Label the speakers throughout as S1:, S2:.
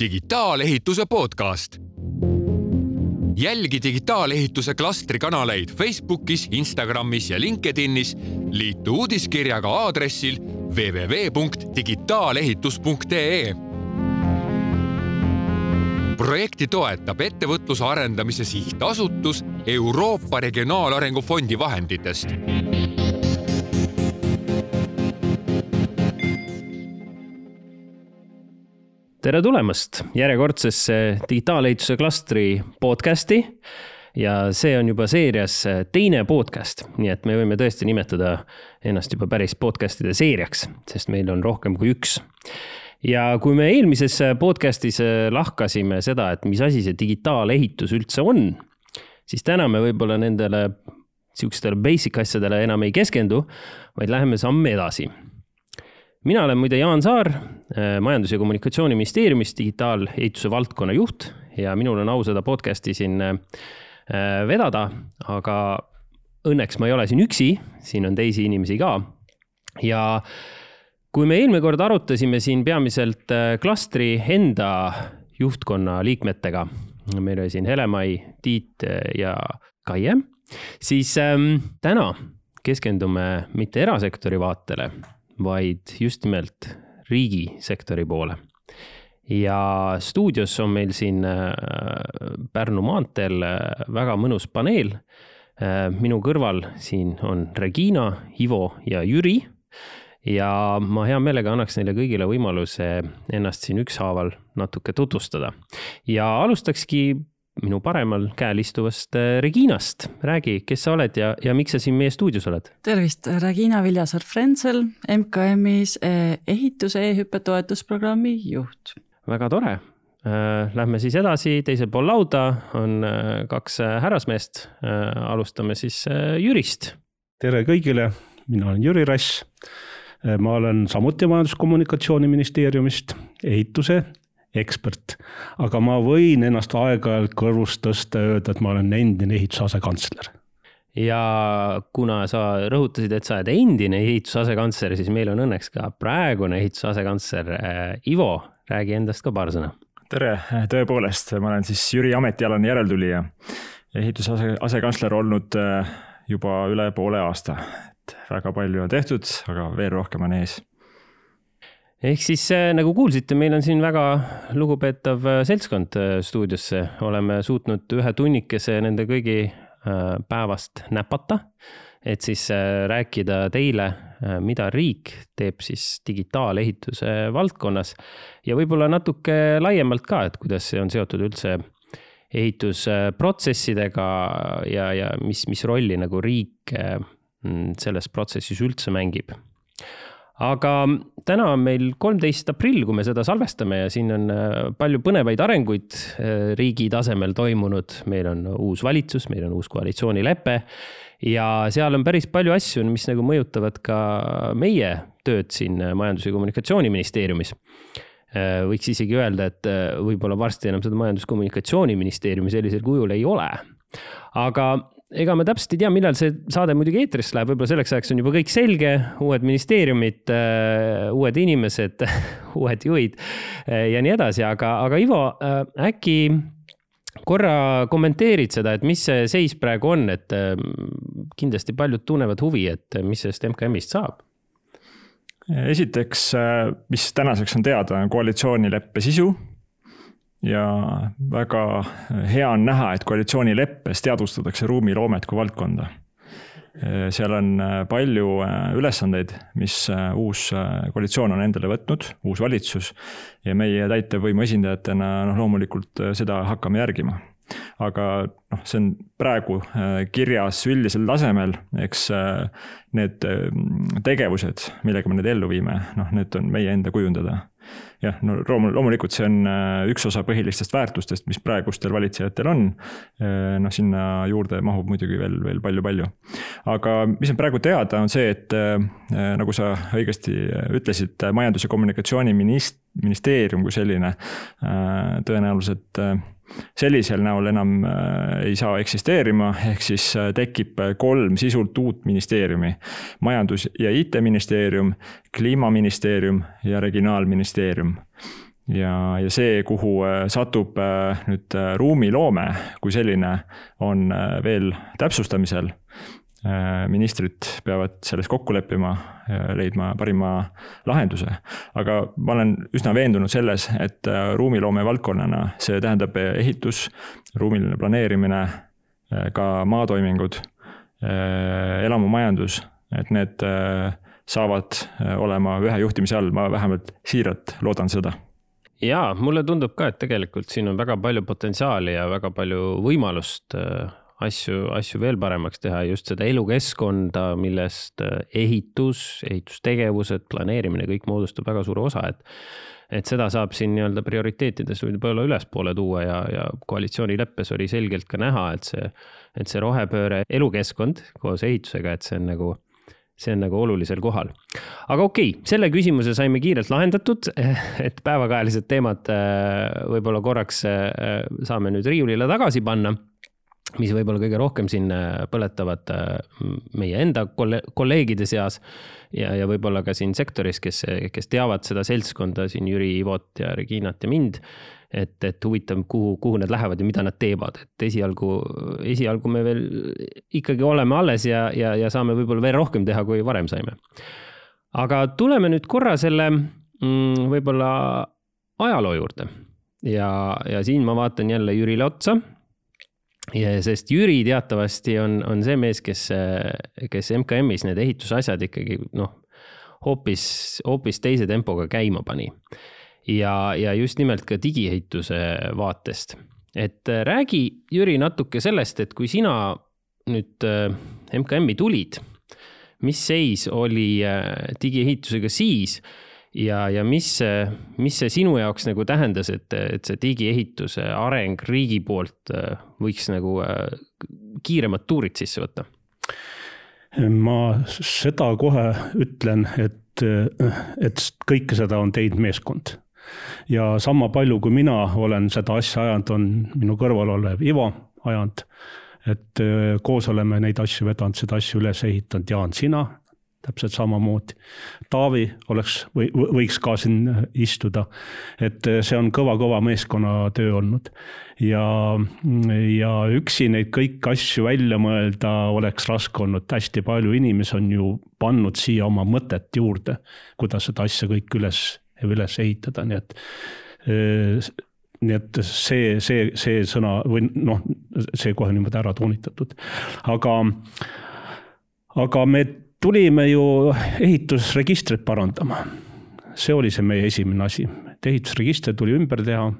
S1: digitaalehituse podcast. jälgi digitaalehituse klastri kanaleid Facebookis, Instagramis ja LinkedInis. liitu uudiskirjaga aadressil www.digitaalehitus.ee projekti toetab Ettevõtluse Arendamise Sihtasutus Euroopa Regionaalarengu Fondi vahenditest
S2: tere tulemast järjekordsesse digitaalehituse klastri podcasti. ja see on juba seerias teine podcast, nii et me võime tõesti nimetada ennast juba päris podcast'ide seeriaks, sest meil on rohkem kui üks ja kui me eelmises podcast'is lahkasime seda, et mis asi see digitaalehitus üldse on, siis täna me võib-olla nendele sihukestele basic asjadele enam ei keskendu, vaid läheme samme edasi mina olen muide Jaan Saar, äh, Majandus- ja Kommunikatsiooniministeeriumis digitaalehituse valdkonna juht ja minul on au seda podcast'i siin äh, vedada, aga õnneks ma ei ole siin üksi, siin on teisi inimesi ka. ja kui me eelmine kord arutasime siin peamiselt äh, klastri enda juhtkonna liikmetega, meil oli siin Hele-Mai, Tiit ja Kaie, siis ähm, täna keskendume mitte erasektori vaatele vaid just nimelt riigisektori poole. ja stuudios on meil siin äh, Pärnu maanteel äh, väga mõnus paneel. Äh, minu kõrval siin on Regina, Ivo ja Jüri. ja ma hea meelega annaks neile kõigile võimaluse ennast siin ükshaaval natuke tutvustada ja alustakski minu paremal käel istuvast äh, Reginast. räägi, kes sa oled ja, ja miks sa siin meie stuudios oled?
S3: tervist, Regina Viljasaar-Frenzel, MKM-is äh, ehituse e-hüppe toetusprogrammi juht.
S2: väga tore. Äh, lähme siis edasi, teisel pool lauda on kaks härrasmeest. alustame siis Jürist.
S4: tere kõigile, mina olen Jüri Rass. ma olen samuti Majandus-Kommunikatsiooniministeeriumist ehituse ekspert, aga ma võin ennast aeg-ajalt kõrvust tõsta ja öelda, et ma olen endine ehituse asekantsler
S2: ja kuna sa rõhutasid, et sa oled endine ehituse asekantsler, siis meil on õnneks ka praegune ehituse asekantsler äh, Ivo, räägi endast ka paar sõna.
S5: tere, tõepoolest, ma olen siis Jüri ametialane järeltulija, ehituse ase, asekantsler olnud äh, juba üle poole aasta, et väga palju on tehtud, aga veel rohkem on ees
S2: ehk siis äh, nagu kuulsite, meil on siin väga lugupeetav äh, seltskond äh, stuudiosse, oleme suutnud ühe tunnikese nende kõigi päevast näpata, et siis rääkida teile, mida riik teeb siis digitaalehituse valdkonnas. Ja võib-olla natuke laiemalt ka, et kuidas see on seotud üldse ehitusprotsessidega ja, ja mis, mis rolli nagu riik selles protsessis üldse mängib aga täna on meil kolmteist aprill, kui me seda salvestame ja siin on äh, palju põnevaid arenguid äh, riigi tasemel toimunud. meil on uus valitsus, meil on uus koalitsioonilepe ja seal on päris palju asju, mis nagu mõjutavad ka meie tööd siin Majandus- ja Kommunikatsiooniministeeriumis äh, võiks isegi öelda, et võib-olla varsti enam seda Majandus-Kommunikatsiooniministeeriumi sellisel kujul ei ole. aga ega me täpselt ei tea, millal see saade muidugi eetrisse läheb, võib-olla selleks ajaks on juba kõik selge, uued ministeeriumid, äh, uued inimesed uued juhid äh, ja nii edasi, aga, aga Ivo, äh, äkki korra kommenteerid seda, et mis see seis praegu on, et kindlasti paljud tunnevad huvi, et mis sellest MKM-ist saab?
S5: esiteks, mis tänaseks on teada, on koalitsioonileppe sisu ja väga hea on näha, et koalitsioonileppes teadvustatakse ruumiloomet kui valdkonda. seal on palju ülesandeid, mis uus koalitsioon on endale võtnud, uus valitsus. ja meie täitevvõimu esindajatena noh, loomulikult seda hakkame järgima aga noh, see on praegu kirjas üldisel tasemel, eks need tegevused, millega me need ellu viime, noh, need on meie enda kujundada jah, no loomulikult see on äh, üks osa põhilistest väärtustest, mis praegustel valitsejatel on. Äh, noh, sinna juurde mahub muidugi veel, veel palju-palju. aga mis on praegu teada, on see, et nagu sa õigesti ütlesid, majandus- ja kommunikatsiooniminist-, ministeerium kui selline tõenäoliselt sellisel näol enam äh, ei saa eksisteerima, ehk siis äh, tekib äh, kolm sisult uut ministeeriumi. majandus- ja IT-ministeerium, kliimaministeerium ja regionaalministeerium ja, ja see, kuhu satub nüüd ruumiloome kui selline, on veel täpsustamisel ministrid peavad selles kokku leppima, leidma parima lahenduse. aga ma olen üsna veendunud selles, et äh, ruumiloome valdkonnana see tähendab ehitus, ruumiline planeerimine, äh, ka maatoimingud, elamumajandus, et need saavad olema ühe juhtimise all, ma vähemalt siiralt loodan seda
S2: jaa, mulle tundub ka, et tegelikult siin on väga palju potentsiaali ja väga palju võimalust asju, asju veel paremaks teha, just seda elukeskkonda, millest äh, ehitus, ehitustegevused, planeerimine, kõik moodustab väga suure osa, et et seda saab siin nii-öelda prioriteetides võib-olla ülespoole tuua ja, ja koalitsioonileppes oli selgelt ka näha, et see, et see rohepööre elukeskkond koos ehitusega, et see on nagu see on nagu olulisel kohal. aga okei okay,, selle küsimuse saime kiirelt lahendatud, et päevakajalised teemad äh, võib-olla korraks äh, saame nüüd riiulile tagasi panna mis võib-olla kõige rohkem siin äh, põletavad äh, meie enda kolleegide seas ja, ja võib-olla ka siin sektoris, kes, kes teavad seda seltskonda siin Jüri, Ivot ja Reginat ja mind. et, et huvitav, kuhu, kuhu nad lähevad ja mida nad teevad, et esialgu, esialgu me veel ikkagi oleme alles ja, ja, ja saame võib-olla veel rohkem teha, kui varem saime. aga tuleme nüüd korra selle mm, võib-olla ajaloo juurde ja, ja siin ma vaatan jälle Jürile otsa ja sest Jüri teatavasti on, on see mees, kes, kes MKM-is need ehitusasjad ikkagi noh, hoopis, hoopis teise tempoga käima pani. ja, ja just nimelt ka digiehituse vaatest. et räägi, Jüri, natuke sellest, et kui sina nüüd äh, MKM-i tulid, mis seis oli äh, digiehitusega siis ja, ja mis see, mis see sinu jaoks nagu tähendas, et, et see digiehituse areng riigi poolt äh, võiks nagu äh, kiiremad tuurid sisse võtta?
S4: ma seda kohe ütlen, et, et kõike seda on teinud meeskond. ja sama palju, kui mina olen seda asja ajanud, on minu kõrval olev Ivo ajanud et äh, koos oleme neid asju vedanud, seda asja üles ehitanud, Jaan, sina täpselt samamoodi. Taavi oleks või võiks ka siin istuda. et see on kõva-kõva meeskonnatöö olnud ja, ja üksi neid kõiki asju välja mõelda oleks raske olnud, hästi palju inimesi on ju pannud siia oma mõtet juurde, kuidas seda asja kõik üles, üles ehitada, nii et nii et see, see, see sõna või noh, see kohe niimoodi ära toonitatud, aga, aga me tulime ju ehitusregistrit parandama. see oli see meie esimene asi, et ehitusregister tuli ümber teha.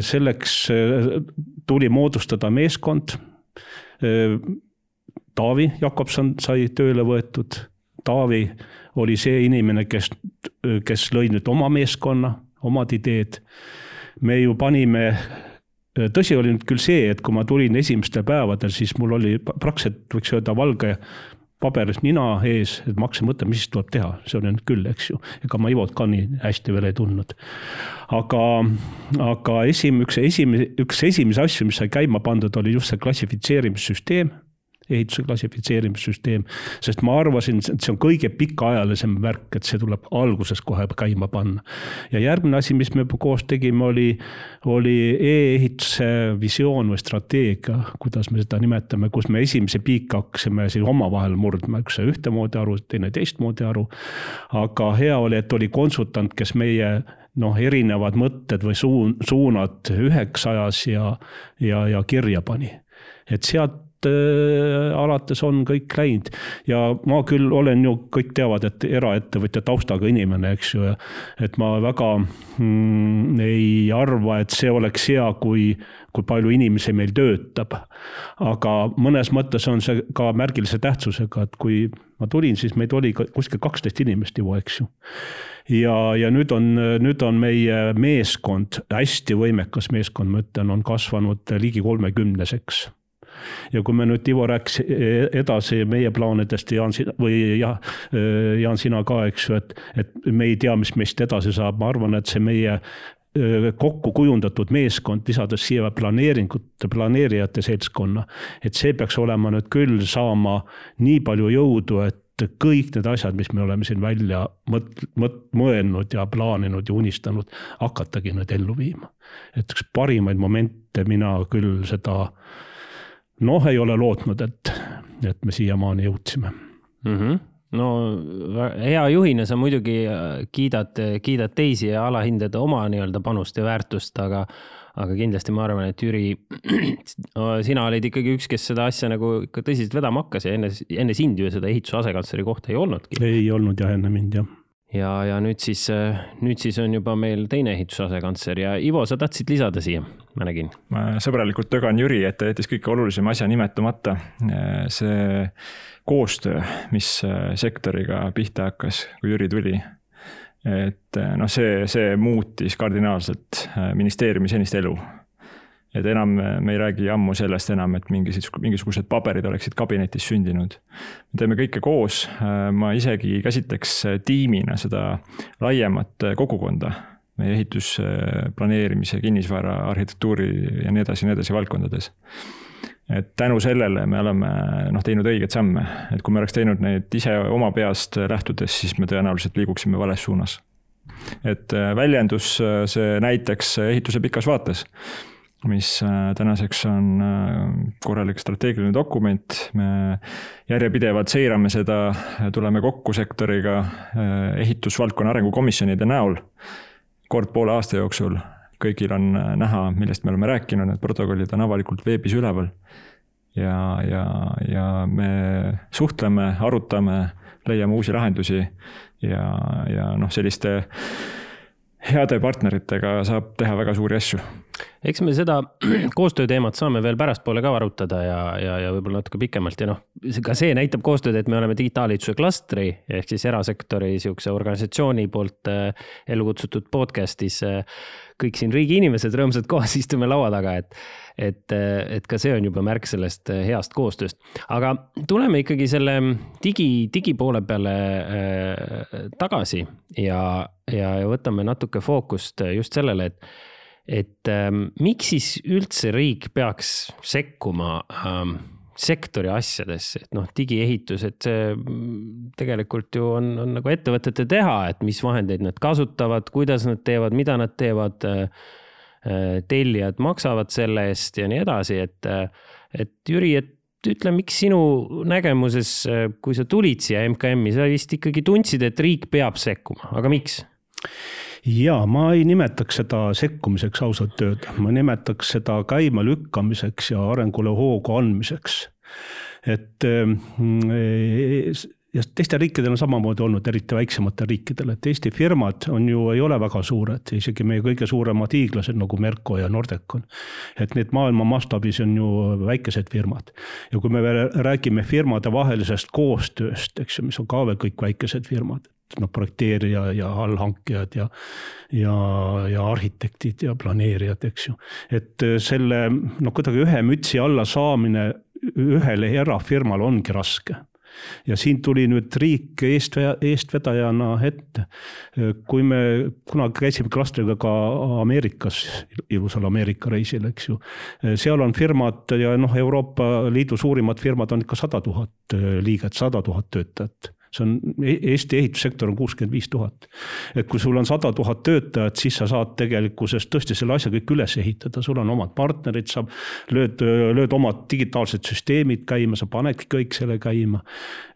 S4: selleks äh, tuli moodustada meeskond. Äh, Taavi Jakobson sai tööle võetud. Taavi oli see inimene, kes, kes lõi nüüd oma meeskonna, omad ideed. me ju panime tõsi oli nüüd küll see, et kui ma tulin esimestel päevadel, siis mul oli praktiliselt võiks öelda valge paberis nina ees, et ma hakkasin mõtlema, mis siis tuleb teha, see on nüüd küll, eks ju. ega ma Ivot ka nii hästi veel ei tundnud. aga, aga esim-, üks esimene, üks esimesi asju, mis sai käima pandud, oli just see klassifitseerimissüsteem ehituse klassifitseerimissüsteem, sest ma arvasin, et see on kõige pikaajalisem värk, et see tuleb alguses kohe käima panna. ja järgmine asi, mis me koos tegime, oli, oli e-ehituse visioon või strateegia, kuidas me seda nimetame, kus me esimese piika hakkasime siis omavahel murdma, üks sai ühtemoodi aru, teine teistmoodi aru. aga hea oli, et oli konsultant, kes meie noh, erinevad mõtted või suun, suunad üheks ajas ja, ja, ja kirja pani. et sealt alates on kõik läinud. ja ma küll olen ju, kõik teavad, et eraettevõtja taustaga inimene, eks ju, et ma väga mm, ei arva, et see oleks hea, kui, kui palju inimesi meil töötab. aga mõnes mõttes on see ka märgilise tähtsusega, et kui ma tulin, siis meid oli kuskil kaksteist inimest juba, eks ju. ja, ja nüüd on, nüüd on meie meeskond, hästi võimekas meeskond, ma ütlen, on kasvanud ligi kolmekümneseks ja kui me nüüd, Ivo rääkis edasi meie plaanidest, Jaan, või jah, Jaan, sina ka, eks ju, et, et me ei tea, mis meist edasi saab, ma arvan, et see meie kokku kujundatud meeskond, lisades siia planeeringute, planeerijate seltskonna, et see peaks olema nüüd küll saama nii palju jõudu, et kõik need asjad, mis me oleme siin välja mõt-, mõt-, mõelnud ja plaaninud ja unistanud, hakatagi nüüd ellu viima. et üks parimaid momente mina küll seda noh, ei ole lootnud, et, et me siiamaani jõudsime
S2: mm. -hmm no hea juhina sa muidugi äh, kiidad, kiidad teisi ja alahindad oma nii-öelda panust ja väärtust, aga, aga kindlasti ma arvan, et Jüri, sina olid ikkagi üks, kes seda asja nagu ikka tõsiselt vedama hakkas ja enne, enne sind ju seda ehituse asekantsleri kohta ei olnudki.
S4: ei olnud jah enne mind jah
S2: ja, ja nüüd siis, nüüd siis on juba meil teine ehituse asekantsler ja Ivo, sa tahtsid lisada siia, ma nägin.
S5: ma sõbralikult tögan Jüri, et ta jättis kõige olulisema asja nimetamata. see koostöö, mis äh, sektoriga pihta hakkas, kui Jüri tuli. et äh, noh, see, see muutis kardinaalselt äh, ministeeriumi senist elu. Et enam me ei räägi ammu sellest enam, et mingisugused, mingisugused paberid oleksid kabinetis sündinud. me teeme kõike koos, ma isegi käsitleks tiimina seda laiemat kogukonda. Meie ehitusplaneerimise, kinnisvara, arhitektuuri ja nii edasi ja nii edasi valdkondades. Et tänu sellele me oleme noh, teinud õigeid samme, et kui me oleks teinud neid ise oma peast lähtudes, siis me tõenäoliselt liiguksime vales suunas. et äh, väljendus äh, see näiteks ehituse pikas vaates, mis äh, tänaseks on korralik strateegiline dokument, me järjepidevalt seirame seda, tuleme kokku sektoriga ehitusvaldkonna arengukomisjonide näol. Kord poole aasta jooksul kõigil on näha, millest me oleme rääkinud, need protokollid on avalikult veebis üleval. Ja, ja, ja me suhtleme, arutame, leiame uusi lahendusi ja, ja noh, selliste heade partneritega saab teha väga suuri asju.
S2: eks me seda koostööteemat saame veel pärastpoole ka arutada ja, ja, ja võib-olla natuke pikemalt ja noh, ka see näitab koostööd, et me oleme digitaalehituse klastri ehk siis erasektori sihukese organisatsiooni poolt äh, ellu kutsutud podcast'is äh, kõik siin riigi inimesed rõõmsalt koos istume laua taga, et et, et ka see on juba märk sellest eh, heast koostööst. aga tuleme ikkagi selle digi, digipoole peale äh, tagasi ja, ja, ja võtame natuke fookust just sellele, et et ähm, miks siis üldse riik peaks sekkuma ähm, sektori asjadesse, et noh, digiehitus, et see tegelikult ju on, on nagu ettevõtete teha, et mis vahendeid nad kasutavad, kuidas nad teevad, mida nad teevad Äh, tellijad maksavad selle eest ja nii edasi, et, äh, et Jüri, et ütle, miks sinu nägemuses, äh, kui sa tulid siia MKM-i, sa vist ikkagi tundsid, et riik peab sekkuma, aga miks?
S4: Ja ma ei nimetaks seda sekkumiseks ausalt öelda, ma nimetaks seda käimalükkamiseks ja arengule hoogu andmiseks. et ja teistel riikidel on samamoodi olnud, eriti väiksematel riikidel, et Eesti firmad on ju, ei ole väga suured, isegi meie kõige suuremad hiiglased nagu Merko ja Nordecon. et need maailma mastaabis on ju väikesed firmad. ja kui me veel räägime firmade vahelisest koostööst, eks ju, mis on ka veel kõik väikesed firmad, noh, projekteerija ja allhankijad ja, ja, ja arhitektid ja planeerijad, eks ju. et selle noh, kuidagi ühe mütsi alla saamine ühele erafirmale ongi raske ja siin tuli nüüd riik eest, eestvedajana ette. kui me kunagi käisime klastriga ka Ameerikas, ilusal Ameerika reisil, eks ju. seal on firmad ja noh, Euroopa Liidu suurimad firmad on ikka sada tuhat liiget, sada tuhat töötajat see on, e-, Eesti ehitussektor on kuuskümmend viis tuhat. et kui sul on sada tuhat töötajat, siis sa saad tegelikkuses tõesti selle asja kõik üles ehitada, sul on omad partnerid, sa lööd, lööd omad digitaalsed süsteemid käima, sa panedki kõik selle käima.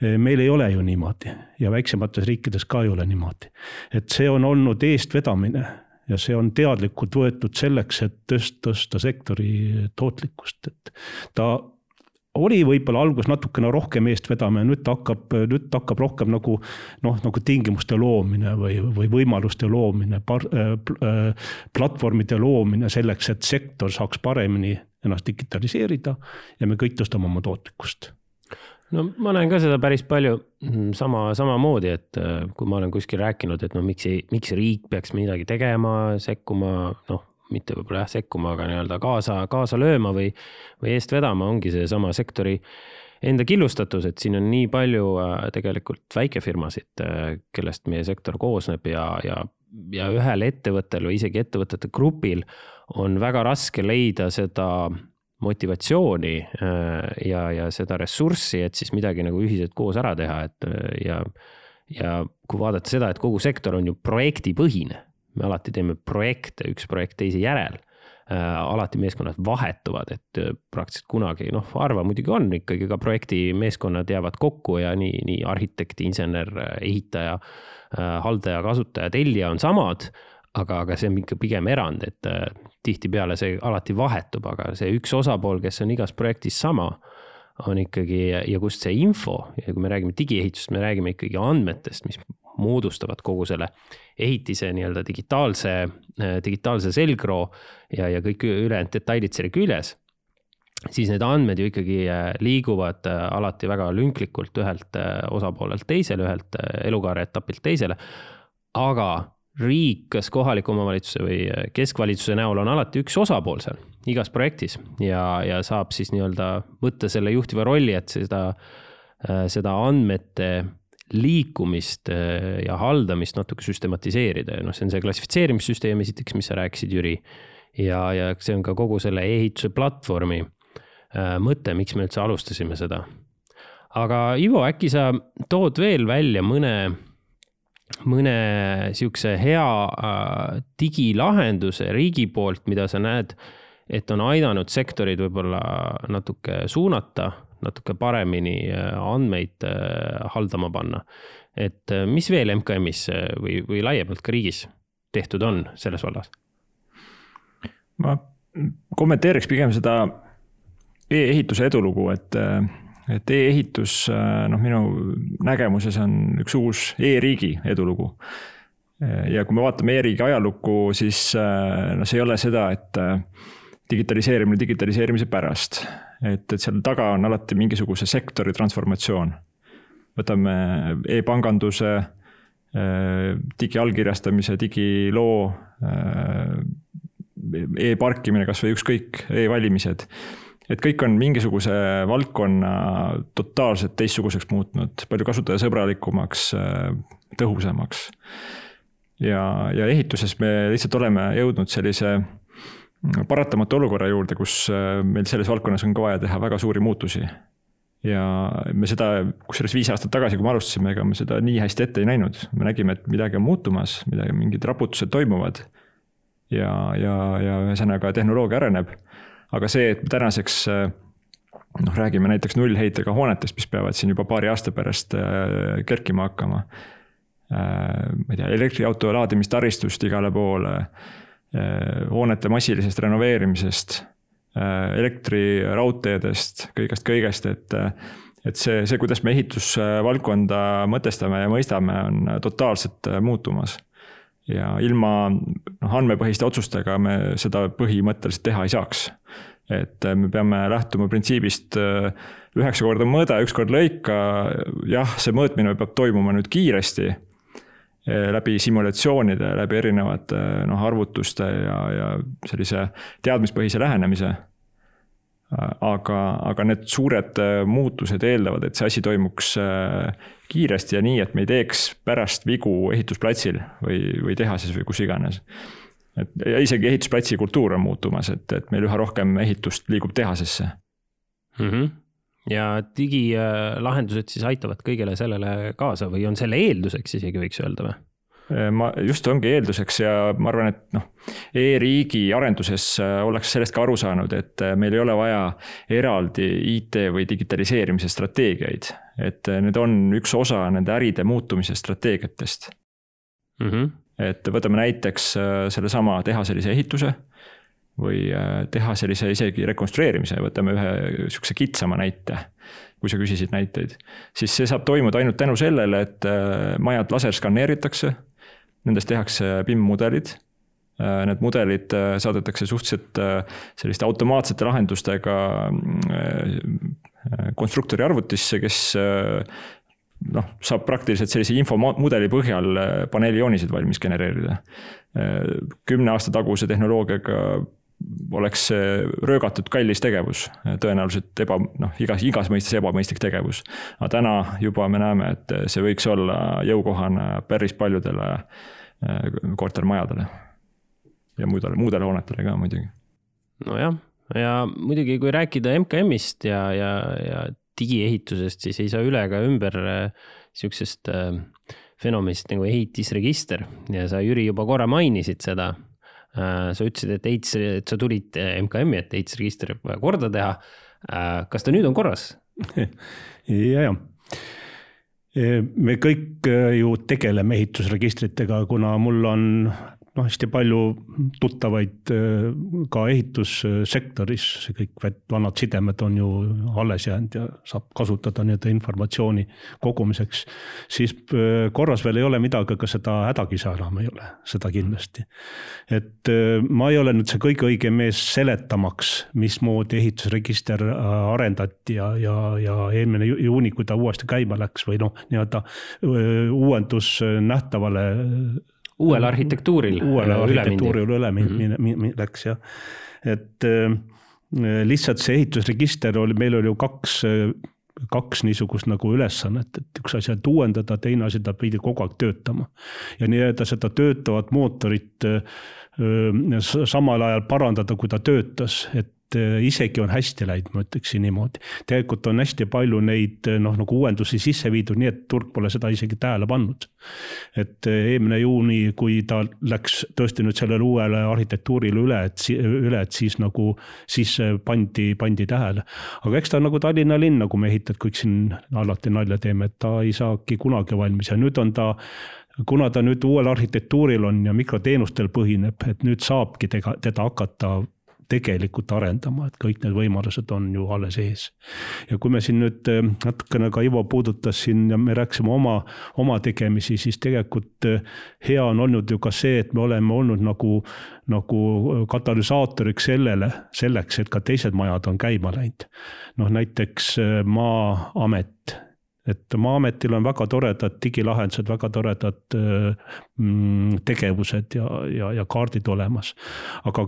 S4: meil ei ole ju niimoodi ja väiksemates riikides ka ei ole niimoodi. et see on olnud eestvedamine ja see on teadlikult võetud selleks, et tõsta, tõsta sektori tootlikkust, et ta oli võib-olla alguses natukene rohkem eest vedama ja nüüd ta hakkab, nüüd ta hakkab rohkem nagu noh, nagu tingimuste loomine või, või võimaluste loomine, platvormide loomine selleks, et sektor saaks paremini ennast digitaliseerida ja me kõik tõstame oma tootlikkust.
S2: No ma näen ka seda päris palju mm, sama, samamoodi, et äh, kui ma olen kuskil rääkinud, et no miks ei, miks riik peaks midagi tegema, sekkuma, noh, mitte võib-olla jah sekkuma, aga nii-öelda kaasa, kaasa lööma või, või eest vedama, ongi seesama sektori enda killustatus, et siin on nii palju äh, tegelikult väikefirmasid, äh, kellest meie sektor koosneb ja, ja, ja ühel ettevõttel või isegi ettevõtete grupil on väga raske leida seda motivatsiooni ja, ja seda ressurssi, et siis midagi nagu ühiselt koos ära teha, et ja ja kui vaadata seda, et kogu sektor on ju projektipõhine me alati teeme projekte, üks projekt teise järel äh,. alati meeskonnad vahetuvad, et äh, praktiliselt kunagi, noh, harva muidugi on ikkagi ka projektimeeskonnad jäävad kokku ja nii, nii arhitekt, insener, ehitaja äh,, haldaja, kasutaja, tellija on samad. aga, aga see on ikka pigem erand, et tihtipeale see alati vahetub, aga see üks osapool, kes on igas projektis sama on ikkagi ja kust see info ja kui me räägime digiehitusest, me räägime ikkagi andmetest, mis moodustavad kogu selle ehitise nii-öelda digitaalse, digitaalse selgroo ja, ja kõik ülejäänud detailid selle küljes siis need andmed ju ikkagi äh, liiguvad äh, alati väga lünklikult ühelt äh, osapoolelt teisele, ühelt elukaare etapilt teisele. aga riik, kas kohaliku omavalitsuse või keskvalitsuse näol on alati üks osapool seal igas projektis ja, ja saab siis nii-öelda võtta selle juhtiva rolli, et seda, seda andmete liikumist äh, ja haldamist natuke süstematiseerida ja noh, see on see klassifitseerimissüsteem esiteks, mis sa rääkisid, Jüri. ja, ja see on ka kogu selle ehituse platvormi äh, mõte, miks me üldse alustasime seda. aga Ivo, äkki sa tood veel välja mõne, mõne sihukese hea äh, digilahenduse riigi poolt, mida sa näed, et on aidanud sektorid võib-olla natuke suunata natuke paremini äh, andmeid äh, haldama panna. et äh, mis veel MKM-is või, või laiemalt ka riigis tehtud on selles vallas?
S5: ma kommenteeriks pigem seda e-ehituse edulugu, et, et e-ehitus, noh, minu nägemuses on üks uus e-riigi edulugu. ja kui me vaatame e-riigi ajalukku, siis noh, see ei ole seda, et digitaliseerimine digitaliseerimise pärast et, et seal taga on alati mingisuguse sektori transformatsioon. võtame e-panganduse, äh, digiallkirjastamise, digiloo e, e-parkimine, kasvõi ükskõik e, e-valimised. et kõik on mingisuguse valdkonna totaalselt teistsuguseks muutnud, palju kasutajasõbralikumaks, äh, tõhusamaks. ja, ja ehituses me lihtsalt oleme jõudnud sellise paratamatu olukorra juurde, kus äh, meil selles valdkonnas on ka vaja teha väga suuri muutusi. ja me seda, kusjuures viis aastat tagasi, kui me alustasime, ega me seda nii hästi ette ei näinud, me nägime, et midagi on muutumas, midagi, mingid raputused toimuvad. ja, ja, ja ühesõnaga tehnoloogia areneb. aga see, et tänaseks äh, noh, räägime näiteks nullheitega hoonetest, mis peavad siin juba paari aasta pärast äh, kerkima hakkama. ma ei tea, elektriauto laadimistaristust igale poole Äh, hoonete massilisest renoveerimisest, äh, elektriraudteedest, kõigest kõigest, et et see, see, kuidas me ehitusvaldkonda mõtestame ja mõistame, on totaalselt muutumas. ja ilma noh, andmepõhiste otsustega me seda põhimõtteliselt teha ei saaks. et me peame lähtuma printsiibist üheksa korda mõõda, üks kord lõika, jah, see mõõtmine peab toimuma nüüd kiiresti läbi simulatsioonide, läbi erinevate noh, arvutuste ja, ja sellise teadmispõhise lähenemise. aga, aga need suured eh, muutused eeldavad, et see asi toimuks eh, kiiresti ja nii, et me ei teeks pärast vigu ehitusplatsil või, või tehases või kus iganes. et ja isegi ehitusplatsi kultuur on muutumas, et, et meil üha rohkem ehitust liigub tehasesse
S2: mm. -hmm ja digilahendused siis aitavad kõigele sellele kaasa või on selle eelduseks isegi võiks öelda või?
S5: ma, just ongi eelduseks ja ma arvan, et noh, e-riigi arenduses äh, ollakse sellest ka aru saanud, et äh, meil ei ole vaja eraldi IT või digitaliseerimise strateegiaid. et äh, need on üks osa nende äride muutumise strateegiatest mm. -hmm. et võtame näiteks sellesama tehaselise ehituse või äh, teha sellise isegi rekonstrueerimise, võtame ühe sihukese kitsama näite. kui sa küsisid näiteid, siis see saab toimuda ainult tänu sellele, et äh, majad laserskanneeritakse. Nendest tehakse BIM-mudelid. Äh, need mudelid saadetakse suhteliselt selliste automaatsete lahendustega konstruktori arvutisse, kes noh, saab praktiliselt sellise infomudeli põhjal paneelijooniseid valmis genereerida. kümne aasta taguse tehnoloogiaga oleks see röögatud kallis tegevus, tõenäoliselt eba, noh, igas, igas mõistes ebamõistlik tegevus. aga täna juba me näeme, et see võiks olla jõukohane päris paljudele eh, kortermajadele. ja muudele, muudele hoonetele ka muidugi.
S2: nojah, ja muidugi, kui rääkida MKM-ist ja, ja, ja digiehitusest, siis ei saa üle ega ümber eh, sihukesest eh, fenomenist nagu ehitisregister ja sa, Jüri, juba korra mainisid seda Äh, sa ütlesid, et EITS, et sa tulid MKM-i, et EITS register vaja korda teha. Äh, kas ta nüüd on korras?
S4: ja, ja me kõik äh, ju tegeleme ehitusregistritega, kuna mul on noh, hästi palju tuttavaid äh, ka ehitussektoris, see kõik vanad sidemed on ju alles jäänud ja saab kasutada nii-öelda informatsiooni kogumiseks. siis äh, korras veel ei ole midagi, aga seda hädakisa enam ei ole, seda kindlasti. et äh, ma ei ole nüüd see kõige õigem mees seletamaks, mismoodi ehitusregister arendati ja, ja, ja eelmine juuni, kui ta uuesti käima läks või noh, nii-öelda uuendus nähtavale
S2: uuel arhitektuuril.
S4: uuele arhitektuurile üle mm -hmm. läks jah, et äh, lihtsalt see ehitusregister oli, meil oli ju kaks kaks niisugust nagu ülesannet, et üks asi, et uuendada, teine asi, ta pidi kogu aeg töötama. ja nii-öelda seda töötavat mootorit öö, äh, samal ajal parandada, kui ta töötas, et Äh, isegi on hästi läinud, ma ütleksin niimoodi. tegelikult on hästi palju neid äh, noh, nagu uuendusi sisse viidud, nii et turg pole seda isegi tähele pannud. et äh, eelmine juuni, kui ta läks tõesti nüüd sellele uuele arhitektuurile üle, et üle, et siis nagu, siis pandi, pandi tähele. aga eks ta on nagu Tallinna linn, nagu me ehitajad kõik siin alati nalja teeme, et ta ei saagi kunagi valmis ja nüüd on ta kuna ta nüüd uuel arhitektuuril on ja mikroteenustel põhineb, et nüüd saabki tega, teda hakata tegelikult arendama, et kõik need võimalused on ju alles ees. ja kui me siin nüüd eh, natukene ka Ivo puudutas siin ja me rääkisime oma, oma tegemisi, siis tegelikult eh, hea on olnud ju ka see, et me oleme olnud nagu, nagu katalüsaatoriks sellele, selleks, et ka teised majad on käima läinud. noh, näiteks Maa-amet et Maa-ametil on väga toredad digilahendused, väga toredad mm, tegevused ja, ja, ja kaardid olemas. aga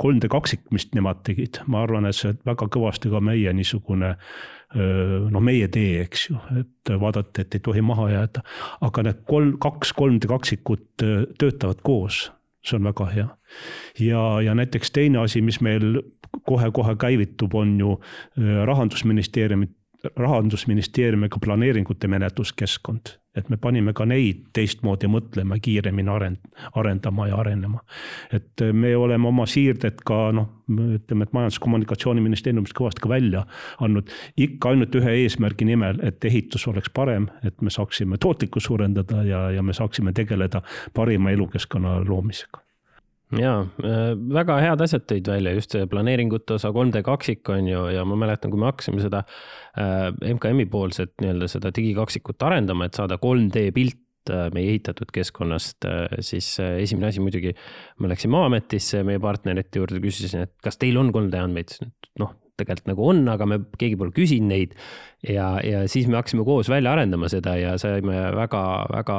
S4: 3D kaksik, mis nemad tegid, ma arvan, et see väga kõvasti ka meie niisugune noh, meie tee, eks ju, et vaadata, et ei tohi maha jääda. aga need kolm, kaks 3D kaksikut töötavad koos, see on väga hea. ja, ja näiteks teine asi, mis meil kohe-kohe käivitub, on ju rahandusministeeriumi rahandusministeeriumiga planeeringute menetluskeskkond, et me panime ka neid teistmoodi mõtlema, kiiremini arend-, arendama ja arenema. et me oleme oma siirded ka noh, ütleme, et Majandus-Kommunikatsiooniministeeriumist kõvasti ka välja andnud, ikka ainult ühe eesmärgi nimel, et ehitus oleks parem, et me saaksime tootlikkust suurendada ja, ja me saaksime tegeleda parima elukeskkonna loomisega
S2: jaa, äh, väga head asjad tõid välja, just see planeeringute osa, 3D kaksik on ju, ja ma mäletan, kui me hakkasime seda äh, MKM-i poolset nii-öelda seda digikaksikut arendama, et saada 3D pilt äh, meie ehitatud keskkonnast, siis esimene asi muidugi, ma läksin Maa-ametisse meie partnerite juurde, küsisin, et kas teil on 3D andmeid, siis noh, tegelikult nagu on, aga me, keegi pole küsinud neid. ja, ja siis me hakkasime koos välja arendama seda ja saime väga-väga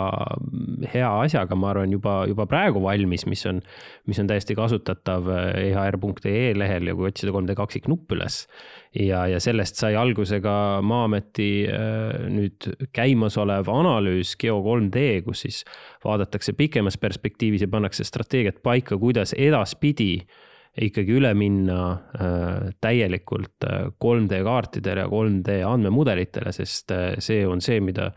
S2: hea asjaga, ma arvan, juba, juba praegu valmis, mis on, mis on täiesti kasutatav ehr.ee lehel ja kui otsida 3D kaksik nupp üles. ja, ja sellest sai alguse ka Maa-ameti äh, nüüd käimasolev analüüs Geo 3D, kus siis vaadatakse pikemas perspektiivis ja pannakse strateegiat paika, kuidas edaspidi ikkagi üle minna äh, täielikult 3D äh, kaartidele ja 3D andmemudelitele, sest äh, see on see, mida,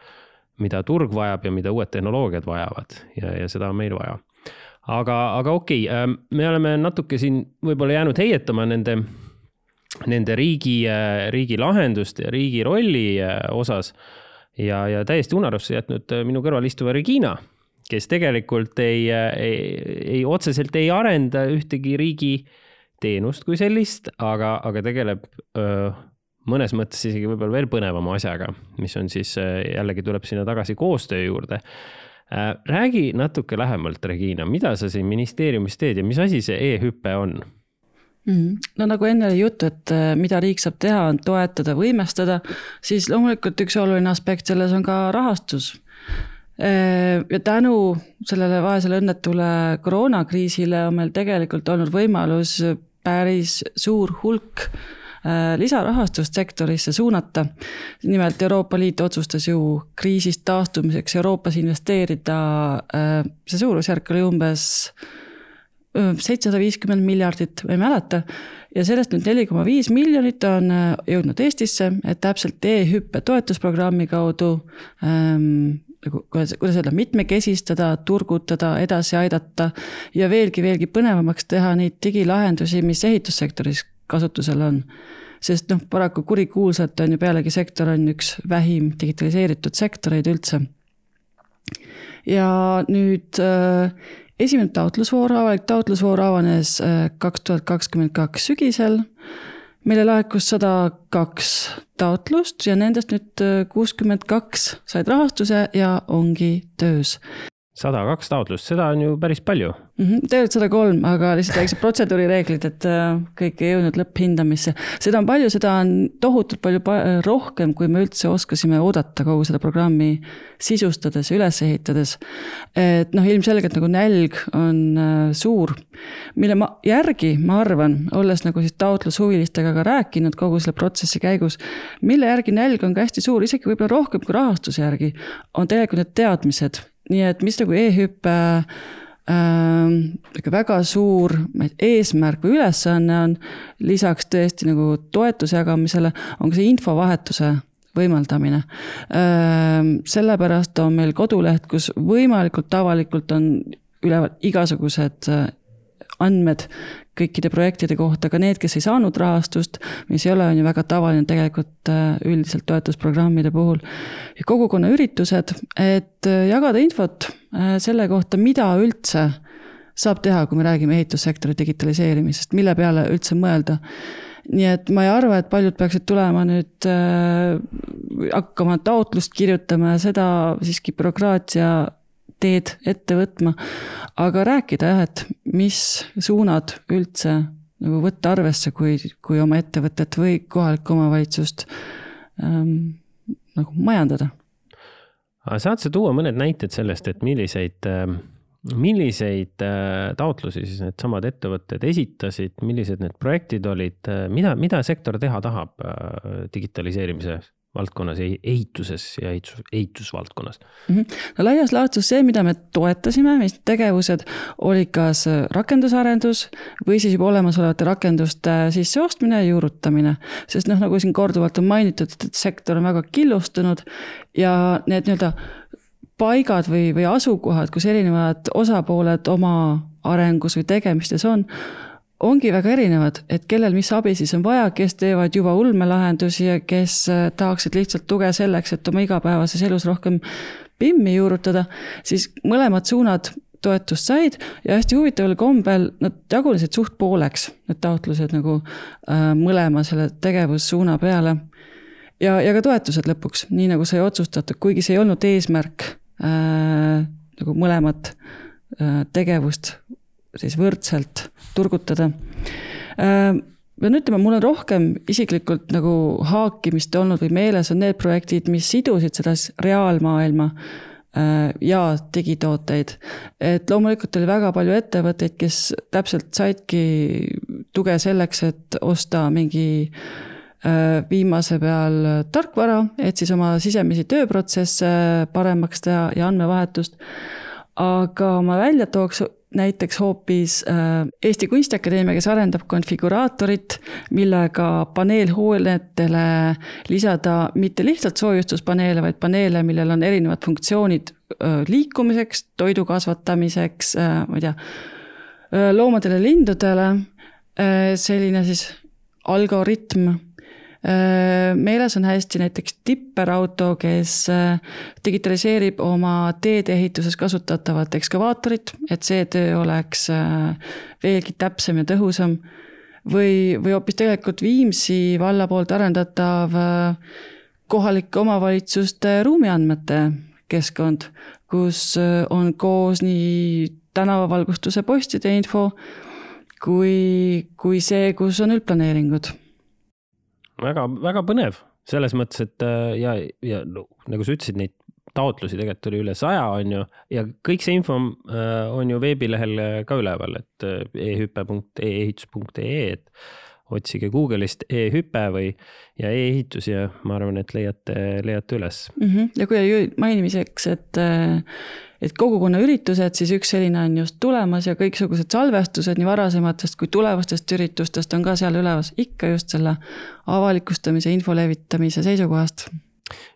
S2: mida turg vajab ja mida uued tehnoloogiad vajavad ja, ja seda on meil vaja. aga, aga okei okay,, me oleme natuke siin võib-olla jäänud heietama nende, nende riigi, riigi lahenduste ja riigi rolli osas ja, ja täiesti unarusse jätnud minu kõrval istuva Regina kes tegelikult ei, ei, ei otseselt ei arenda ühtegi riigi, teenust kui sellist, aga, aga tegeleb öö, mõnes mõttes isegi võib-olla veel põnevama asjaga, mis on siis jällegi tuleb sinna tagasi koostöö juurde. räägi natuke lähemalt, Regina, mida sa siin ministeeriumis teed ja mis asi see e-hüpe on?
S3: Mhm. no nagu enne oli juttu, et mida riik saab teha, on toetada, võimestada, siis loomulikult üks oluline aspekt selles on ka rahastus ja tänu sellele vaesele õnnetule koroonakriisile on meil tegelikult olnud võimalus päris suur hulk äh, lisarahastust sektorisse suunata. nimelt Euroopa Liit otsustas ju kriisist taastumiseks Euroopas investeerida, äh, see suurusjärk oli umbes äh, seitsesada viiskümmend miljardit, ma ei mäleta, ja sellest nüüd neli koma viis miljonit on jõudnud Eestisse, et täpselt e-hüppe toetusprogrammi kaudu ähm, nagu kuidas, kuidas öelda, mitmekesistada, turgutada, edasi aidata ja veelgi, veelgi põnevamaks teha neid digilahendusi, mis ehitussektoris kasutusel on. sest noh, paraku kurikuulsalt on ju pealegi sektor on üks vähim digitaliseeritud sektoreid üldse. ja nüüd äh, esimene taotlusvoor, avalik taotlusvoor avanes äh, kaks tuhat kakskümmend kaks sügisel meile laekus sada kaks taotlust ja nendest nüüd äh, kuuskümmend kaks said rahastuse ja ongi töös
S2: sada kaks taotlust, seda on ju päris palju
S3: mm. -hmm, tegelikult sada kolm, aga lihtsalt väiksed protseduurireeglid, et äh, kõik ei jõudnud lõpphindamisse. seda on palju, seda on tohutult palju rohkem, kui me üldse oskasime oodata kogu seda programmi sisustades üles ehitades. et noh, ilmselgelt nagu nälg on äh, suur, mille ma järgi, ma arvan, olles nagu siis taotlushuvilistega ka rääkinud kogu selle protsessi käigus, mille järgi nälg on ka hästi suur, isegi võib-olla rohkem kui rahastuse järgi, on tegelikult need teadmised nii et mis nagu e-hüppe äh, väga suur eesmärk või ülesanne on, lisaks tõesti nagu toetuse jagamisele, on ka see infovahetuse võimaldamine. Ähm, sellepärast on meil koduleht, kus võimalikult avalikult on üleval igasugused äh, andmed kõikide projektide kohta, ka need, kes ei saanud rahastust, mis ei ole, on ju väga tavaline tegelikult äh, üldiselt toetusprogrammide puhul. kogukonnaüritused, et äh, jagada infot äh, selle kohta, mida üldse saab teha, kui me räägime ehitussektori digitaliseerimisest, mille peale üldse mõelda nii et ma ei arva, et paljud peaksid tulema nüüd äh,, hakkama taotlust kirjutama ja seda siiski bürokraatia teed ette võtma. aga rääkida jah, et mis suunad üldse nagu võtta arvesse, kui, kui oma ettevõtet või kohalikku omavalitsust ähm, nagu majandada.
S2: saad sa tuua mõned näited sellest, et milliseid äh milliseid äh, taotlusi siis needsamad ettevõtted esitasid, millised need projektid olid, mida, mida sektor teha tahab äh, digitaliseerimise valdkonnas, ehituses ja ehitus, ehitusvaldkonnas
S3: mm? -hmm. no laias laastus see, mida me toetasime, mis tegevused, oli kas rakendusarendus või siis juba olemasolevate rakenduste sisseostmine ja juurutamine. sest noh, nagu siin korduvalt on mainitud, et sektor on väga killustunud ja need nii-öelda paigad või, või asukohad, kus erinevad osapooled oma arengus või tegemistes on ongi väga erinevad, et kellel mis abi siis on vaja, kes teevad juba ulmelahendusi ja kes äh, tahaksid lihtsalt tuge selleks, et oma igapäevases elus rohkem PIM-i juurutada, siis mõlemad suunad toetust said ja hästi huvitaval kombel nad jagunesid suht pooleks, need taotlused nagu äh, mõlema selle tegevussuuna peale. ja, ja ka toetused lõpuks, nii nagu sai otsustatud, kuigi see ei olnud eesmärk äh, nagu mõlemat äh, tegevust siis võrdselt turgutada. Äh, pean ütlema, mul on rohkem isiklikult nagu haakimist olnud või meeles on need projektid, mis sidusid seda reaalmaailma äh, ja digitooteid. et loomulikult oli väga palju ettevõtteid, kes täpselt saidki tuge selleks, et osta mingi äh, viimase peal tarkvara, et siis oma sisemisi tööprotsesse paremaks teha ja andmevahetust. aga ma välja tooks näiteks hoopis äh, Eesti Kunstiakadeemia, kes arendab konfiguraatorit, millega paneelhoonetele lisada mitte lihtsalt soojustuspaneele, vaid paneele, millel on erinevad funktsioonid äh, liikumiseks, toidu kasvatamiseks, äh, ma ei tea, loomadele, lindudele. selline siis algoritm meeles on hästi näiteks tipperauto, kes digitaliseerib oma teedeehituses kasutatavat ekskavaatorit, et see töö oleks veelgi täpsem ja tõhusam. või, või hoopis tegelikult Viimsi valla poolt arendatav kohalike omavalitsuste ruumiandmete keskkond, kus on koos nii tänavavalgustuse postide info kui, kui see, kus on üldplaneeringud.
S2: Väga, väga põnev selles mõttes, et äh, ja, ja no, nagu sa ütlesid, neid taotlusi tegelikult oli üle saja, on ju, ja kõik see info äh, on ju veebilehel ka üleval, et ehüpe.eehitus.ee, et otsige Google'ist e-hüpe või, ja e-ehitus ja ma arvan, et leiate, leiate üles
S3: mm. -hmm. ja kui mainimiseks, et, et kogukonna üritused, siis üks selline on just tulemas ja kõiksugused salvestused nii varasematest kui tulevastest üritustest on ka seal üleval, ikka just selle avalikustamise, info levitamise seisukohast.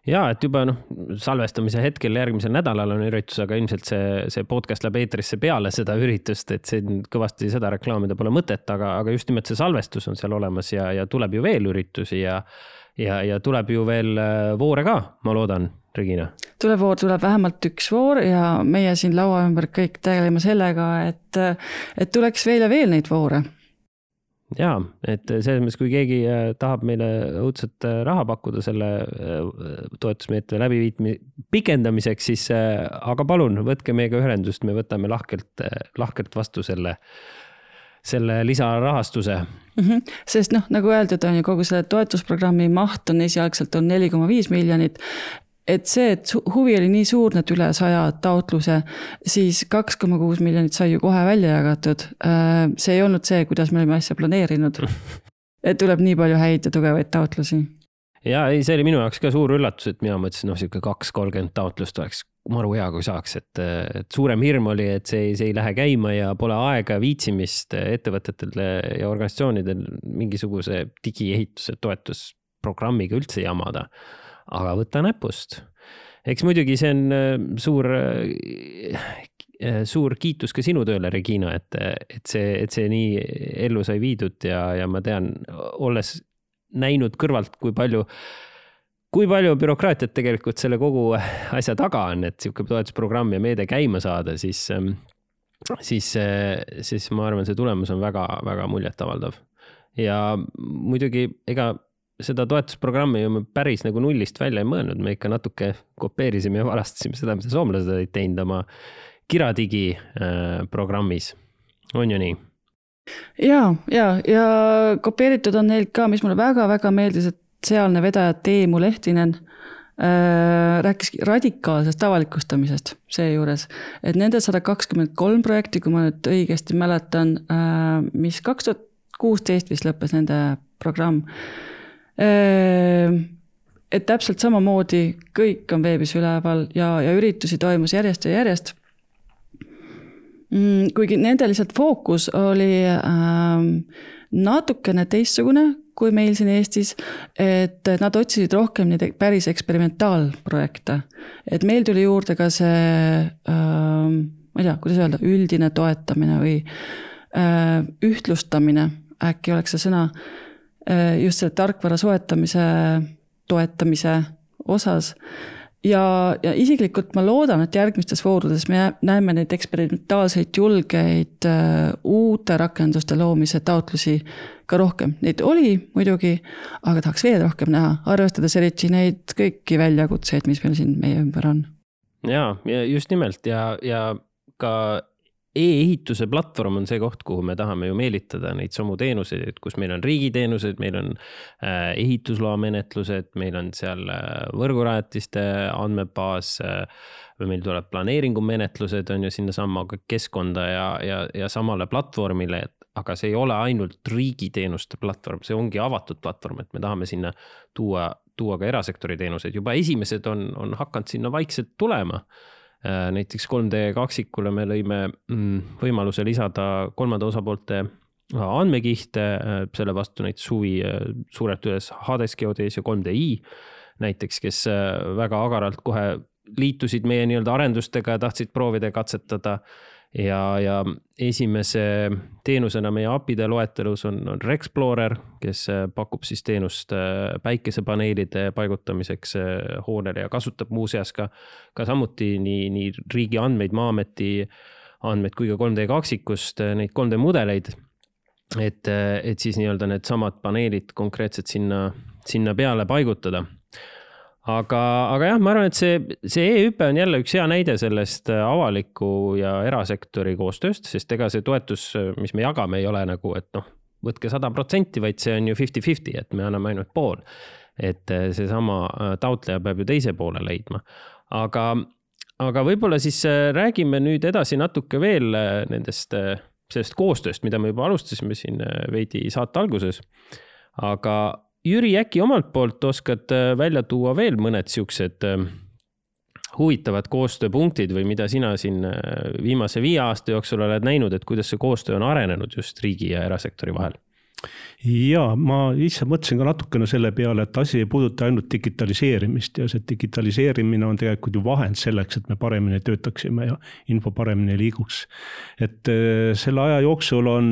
S2: Ja et juba noh, salvestamise hetkel järgmisel nädalal on üritus, aga ilmselt see, see podcast läheb eetrisse peale seda üritust, et siin kõvasti seda reklaamida pole mõtet, aga, aga just nimelt see salvestus on seal olemas ja, ja tuleb ju veel üritusi ja ja, ja tuleb ju veel äh, voore ka, ma loodan, Regina.
S3: tuleb voor, tuleb vähemalt üks voor ja meie siin laua ümber kõik tegeleme sellega, et, et tuleks veel ja veel neid voore
S2: ja et selles mõttes, kui keegi äh, tahab meile õudselt äh, raha pakkuda selle äh, toetusmeetme läbiviitmi-, pikendamiseks, siis aga palun, võtke meiega ühendust, me võtame lahkelt, lahkelt vastu selle, selle lisarahastuse
S3: mm. -hmm. sest noh, nagu öeldud, on ju kogu selle toetusprogrammi maht on esialgselt on neli koma viis miljonit et see, et huvi oli nii suur, need üle saja taotluse, siis kaks koma kuus miljonit sai ju kohe välja jagatud. Äh, see ei olnud see, kuidas me olime asja planeerinud. et tuleb nii palju häid ja tugevaid taotlusi.
S2: ja ei, see oli minu jaoks ka suur üllatus, et mina mõtlesin, noh, sihuke kaks, kolmkümmend taotlust oleks maru hea, kui saaks, et, et suurem hirm oli, et see, see ei lähe käima ja pole aega, viitsimist ettevõtetel ja organisatsioonidel mingisuguse digiehituse toetusprogrammiga üldse jamada aga võta näpust. eks muidugi see on äh, suur, äh, suur kiitus ka sinu tööle, Regina, et, et see, et see nii ellu sai viidud ja, ja ma tean, olles näinud kõrvalt, kui palju kui palju bürokraatiat tegelikult selle kogu asja taga on, et sihuke toetusprogramm ja meede käima saada, siis, ähm, siis, äh, siis ma arvan, see tulemus on väga-väga muljetavaldav. ja muidugi, ega seda toetusprogrammi ju me päris nagu nullist välja ei mõelnud, me ikka natuke kopeerisime ja varastasime seda, mida soomlased olid teinud oma Kiradigi äh, programmis, on ju nii?
S3: ja, ja, ja kopeeritud on neilt ka, mis mulle väga-väga meeldis, et sealne vedaja Teemu Lehtinen äh, rääkis radikaalsest avalikustamisest seejuures, et nende sada kakskümmend kolm projekti, kui ma nüüd õigesti mäletan äh,, mis kaks tuhat kuusteist vist lõppes nende programm et täpselt samamoodi kõik on veebis üleval ja, ja üritusi toimus järjest ja järjest. Mm, kuigi nende lihtsalt fookus oli ähm, natukene teistsugune kui meil siin Eestis, et nad otsisid rohkem neid päris eksperimentaalprojekte. et meil tuli juurde ka see ähm,, ma ei tea, kuidas öelda, üldine toetamine või äh, ühtlustamine, äkki oleks see sõna just selle tarkvara soetamise, toetamise osas. ja, ja isiklikult ma loodan, et järgmistes voorudes me näeme neid eksperimentaalseid, julgeid äh, uute rakenduste loomise taotlusi ka rohkem. Neid oli muidugi, aga tahaks veel rohkem näha, arvestades eriti neid kõiki väljakutseid, mis meil siin meie ümber on.
S2: ja, ja just nimelt ja, ja ka e-ehituse platvorm on see koht, kuhu me tahame ju meelitada neid samu teenuseid, et kus meil on riigiteenused, meil on äh, ehitusloa menetlused, meil on seal äh, võrgurajatiste andmebaas äh, või meil tuleb planeeringumenetlused on ju sinnasamma keskkonda ja, ja, ja samale platvormile, et aga see ei ole ainult riigiteenuste platvorm, see ongi avatud platvorm, et me tahame sinna tuua, tuua ka erasektori teenuseid, juba esimesed on, on hakanud sinna vaikselt tulema näiteks 3D kaksikule me lõime mm, võimaluse lisada kolmanda osapoolte äh, andmekihte, äh, selle vastu näiteks huvi suurelt üles Hades Geodes ja 3DI näiteks, kes väga agaralt kohe liitusid meie nii-öelda arendustega ja tahtsid proovida ja katsetada ja, ja esimese teenusena meie API-de loetelus on, on Rexplorer, kes äh, pakub siis teenust äh, päikesepaneelide paigutamiseks äh, hoonele ja kasutab muuseas ka, ka samuti nii, nii riigi andmeid, Maa-ameti andmeid kui ka 3D kaksikust, neid 3D mudeleid. Et, et siis nii-öelda needsamad paneelid konkreetselt sinna, sinna peale paigutada aga, aga jah, ma arvan, et see, see e-hüpe on jälle üks hea näide sellest avaliku ja erasektori koostööst, sest ega see toetus, mis me jagame, ei ole nagu, et noh, võtke sada protsenti, vaid see on ju fifty-fifty, et me anname ainult pool. et seesama taotleja peab ju teise poole leidma, aga, aga võib-olla siis räägime nüüd edasi natuke veel nendest, sellest koostööst, mida me juba alustasime siin veidi saate alguses. aga Jüri, äkki omalt poolt oskad äh, välja tuua veel mõned siuksed äh, huvitavad koostööpunktid või mida sina siin äh, viimase viie aasta jooksul oled näinud, et kuidas see koostöö on arenenud just riigi ja erasektori vahel?
S4: ja ma ise mõtlesin ka natukene selle peale, et asi ei puuduta ainult digitaliseerimist ja see digitaliseerimine on tegelikult ju vahend selleks, et me paremini töötaksime ja info paremini liiguks. et selle aja jooksul on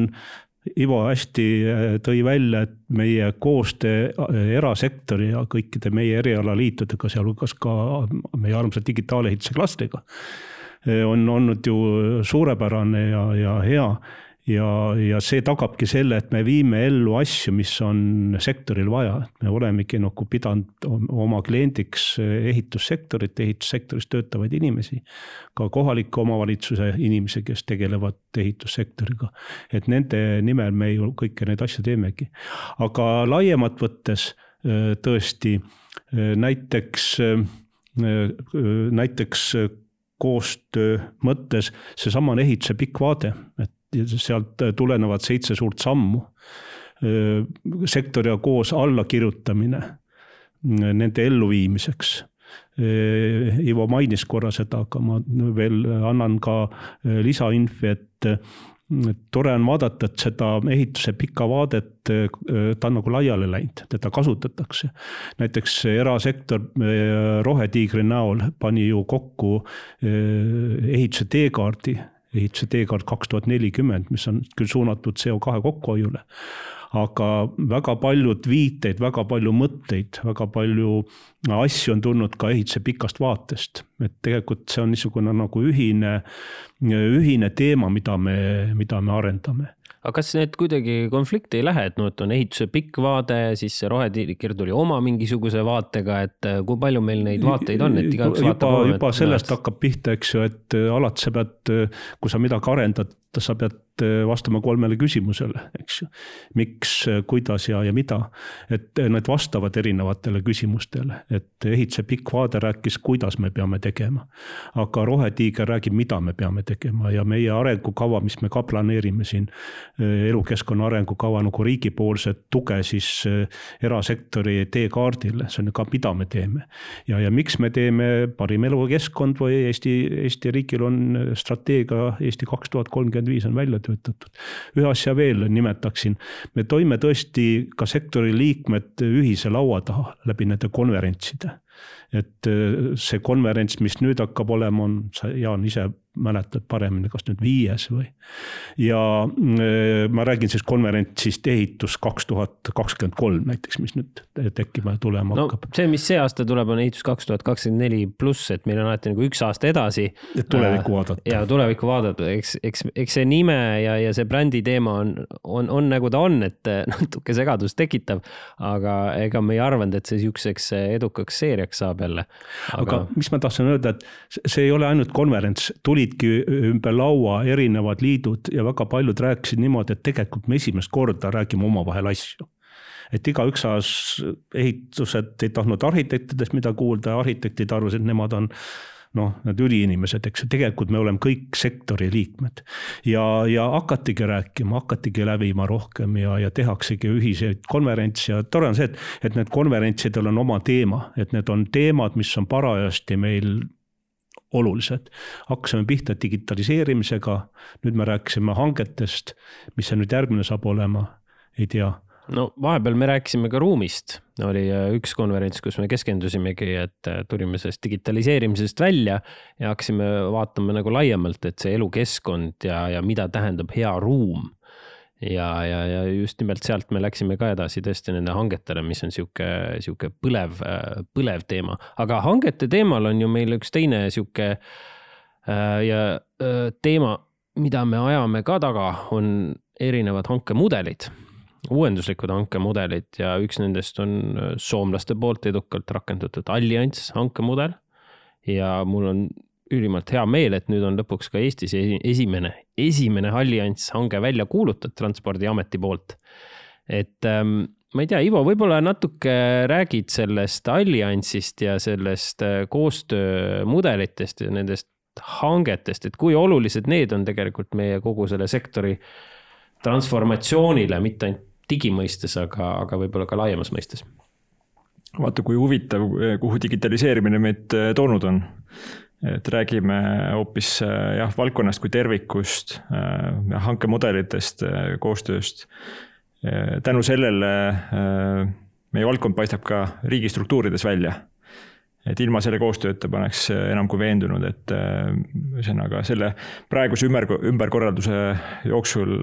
S4: Ivo hästi äh, tõi välja, et meie koostöö äh, erasektori ja kõikide meie erialaliitudega, sealhulgas ka meie armsa digitaalehituse klastriga, äh, on olnud ju suurepärane ja, ja hea ja, ja see tagabki selle, et me viime ellu asju, mis on sektoril vaja, me olemegi nagu pidanud oma kliendiks ehitussektorit, ehitussektoris töötavaid inimesi. ka kohaliku omavalitsuse inimesi, kes tegelevad ehitussektoriga. et nende nimel me ju kõiki neid asju teemegi. aga laiemalt võttes tõesti näiteks, näiteks koostöö mõttes seesama ehituse pikk vaade, et sealt tulenevad seitse suurt sammu. sektoriga koos allakirjutamine nende elluviimiseks. Ivo mainis korra seda, aga ma veel annan ka lisainfi, et tore on vaadata, et seda ehituse pikka vaadet, ta on nagu laiali läinud, teda kasutatakse. näiteks erasektor Rohetiigri näol pani ju kokku ehituse teekaardi ehituse teekaart kaks tuhat nelikümmend, mis on küll suunatud CO2 kokkuhoiule. aga väga paljud viiteid, väga palju mõtteid, väga palju asju on tulnud ka ehituse pikast vaatest. et tegelikult see on niisugune nagu ühine, ühine teema, mida me, mida me arendame
S2: aga kas need kuidagi konflikti ei lähe, et noh, et on ehituse pikk vaade, siis see rohetiiger tuli oma mingisuguse vaatega, et äh, kui palju meil neid vaateid on, et igaüks vaatab
S4: juba, juba sellest hakkab pihta, eks ju, et äh, alati sa pead, äh, kui sa midagi arendad, sa pead Eh, vastama kolmele küsimusele, eks ju. miks, kuidas ja, ja mida. et need vastavad erinevatele küsimustele, et ehituse pikk vaade rääkis, kuidas me peame tegema. aga Rohetiiger räägib, mida me peame tegema ja meie arengukava, mis me ka planeerime siin, eh, elukeskkonna arengukava nagu riigipoolset tuge siis eh, erasektori teekaardile, see on ju ka, mida me teeme. ja, ja miks me teeme parim elukeskkond või Eesti, Eesti riigil on strateegia Eesti kaks tuhat kolmkümmend viis on välja töötatud. ühe asja veel nimetaksin, me toime tõesti ka sektori liikmed ühise laua taha läbi nende konverentside et see konverents, mis nüüd hakkab olema, on, sa Jaan ise mäletad paremini, kas nüüd viies või. ja äh, ma räägin siis konverentsist ehitus kaks tuhat kakskümmend kolm näiteks, mis nüüd tekkima ja tulema
S2: no,
S4: hakkab.
S2: see, mis see aasta tuleb, on ehitus kaks tuhat kakskümmend neli pluss, et meil on alati nagu üks aasta edasi.
S4: et tulevikku äh, vaadata.
S2: ja tulevikku vaadata, eks, eks, eks see nime ja, ja see brändi teema on, on, on nagu ta on, et äh, natuke segadust tekitav. aga ega me ei arvanud, et see sihukeseks edukaks seeriaks saab jälle.
S4: aga, aga mis ma tahtsin öelda, et see ei ole ainult konverents, tuli olidki ümber laua erinevad liidud ja väga paljud rääkisid niimoodi, et tegelikult me esimest korda räägime omavahel asju et igaüks ajas ehitused ei tahtnud arhitektidest mida kuulda arhitektid arvasid, et nemad on noh, need üliinimesed, eks ju, tegelikult me oleme kõik sektori liikmed. ja, ja hakatigi rääkima, hakatigi lävima rohkem ja, ja tehaksegi ühiseid konverentse ja tore on see, et, et need konverentsidel on oma teema, et need on teemad, mis on parajasti meil olulised. hakkasime pihta digitaliseerimisega, nüüd me rääkisime hangetest, mis see nüüd järgmine saab olema, ei tea
S2: no vahepeal me rääkisime ka ruumist, oli äh, üks konverents, kus me keskendusimegi, et äh, tulime sellest digitaliseerimisest välja ja hakkasime vaatama nagu laiemalt, et see elukeskkond ja, ja mida tähendab hea ruum. Ja, ja, ja just nimelt sealt me läksime ka edasi tõesti nende hangetele, mis on sihuke, sihuke põlev, põlev teema, aga hangete teemal on ju meil üks teine sihuke äh, ja äh, teema, mida me ajame ka taga, on erinevad hankemudelid, uuenduslikud hankemudelid ja üks nendest on soomlaste poolt edukalt rakendatud allianss hankemudel. ja mul on ülimalt hea meel, et nüüd on lõpuks ka Eestis esimene, esimene allianss hange välja kuulutatud Transpordiameti poolt. et ähm, ma ei tea, Ivo, võib-olla natuke räägid sellest alliansist ja sellest äh, koostöömudelitest ja nendest hangetest, et kui olulised need on tegelikult meie kogu selle sektori transformatsioonile, mitte ainult digimõistes, aga, aga võib-olla ka laiemas mõistes.
S5: vaata, kui huvitav, kuhu digitaliseerimine meid äh, toonud on. et räägime hoopis äh, jah, valdkonnast kui tervikust, hankemudelitest, koostööst tänu sellele meie valdkond paistab ka riigistruktuurides välja. et ilma selle koostööta ma oleks enam kui veendunud, et ühesõnaga selle praeguse ümber, ümberkorralduse jooksul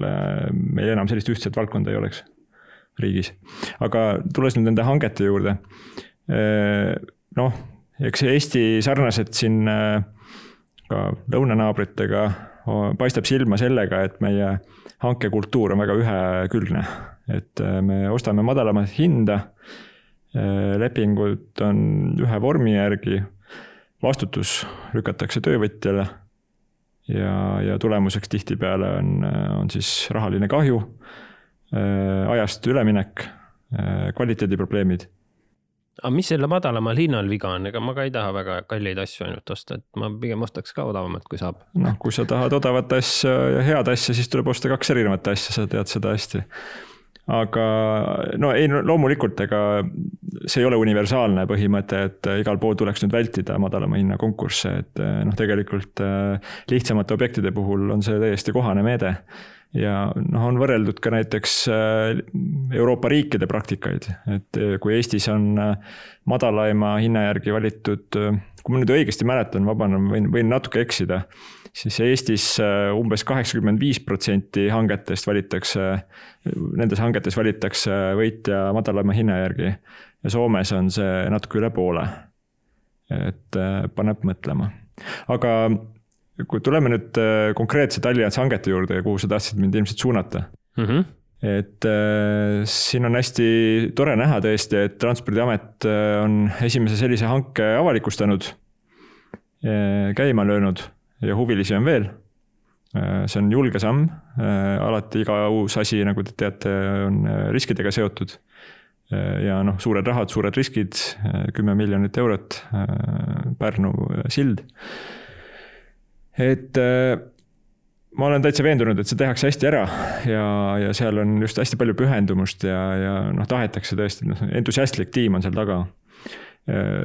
S5: meil enam sellist ühtset valdkonda ei oleks riigis. aga tulles nüüd nende hangete juurde, noh, eks Eesti sarnaselt siin ka lõunanaabritega paistab silma sellega, et meie hankekultuur on väga ühekülgne et äh, me ostame madalamat hinda. Lepingud on ühe vormi järgi, vastutus lükatakse töövõtjale. ja, ja tulemuseks tihtipeale on, on siis rahaline kahju, ajast üleminek, kvaliteediprobleemid
S2: aga mis selle madalamal hinnal viga on, ega ma ka ei taha väga kalleid asju ainult osta, et ma pigem ostaks ka odavamat, kui saab.
S5: noh, kui sa tahad odavat asja ja head asja, siis tuleb osta kaks erinevat asja, sa tead seda hästi aga no ei, loomulikult, ega see ei ole universaalne põhimõte, et igal pool tuleks nüüd vältida madalama hinna konkursse, et noh, tegelikult äh, lihtsamate objektide puhul on see täiesti kohane meede. Ja noh, on võrreldud ka näiteks äh, Euroopa riikide praktikaid, et äh, kui Eestis on madalaima hinna järgi valitud, kui ma nüüd õigesti mäletan, vabandan, võin, võin natuke eksida siis Eestis äh, umbes kaheksakümmend viis protsenti hangetest valitakse, nendes hangetes valitakse võitja madalama hinna järgi. ja Soomes on see natuke üle poole. et äh, paneb mõtlema, aga kui tuleme nüüd äh, konkreetse Tallinna hangete juurde, kuhu sa tahtsid mind ilmselt suunata mm. -hmm et äh, siin on hästi tore näha tõesti, et Transpordiamet on esimese sellise hanke avalikustanud äh,, käima löönud ja huvilisi on veel. Äh, see on julge samm, äh, alati iga uus asi, nagu te teate, on äh, riskidega seotud. ja noh, suured rahad, suured riskid, kümme miljonit eurot, Pärnu sild. Et ma olen täitsa veendunud, et see tehakse hästi ära ja, ja seal on just hästi palju pühendumust ja, ja noh, tahetakse tõesti, noh, entusiastlik tiim on seal taga.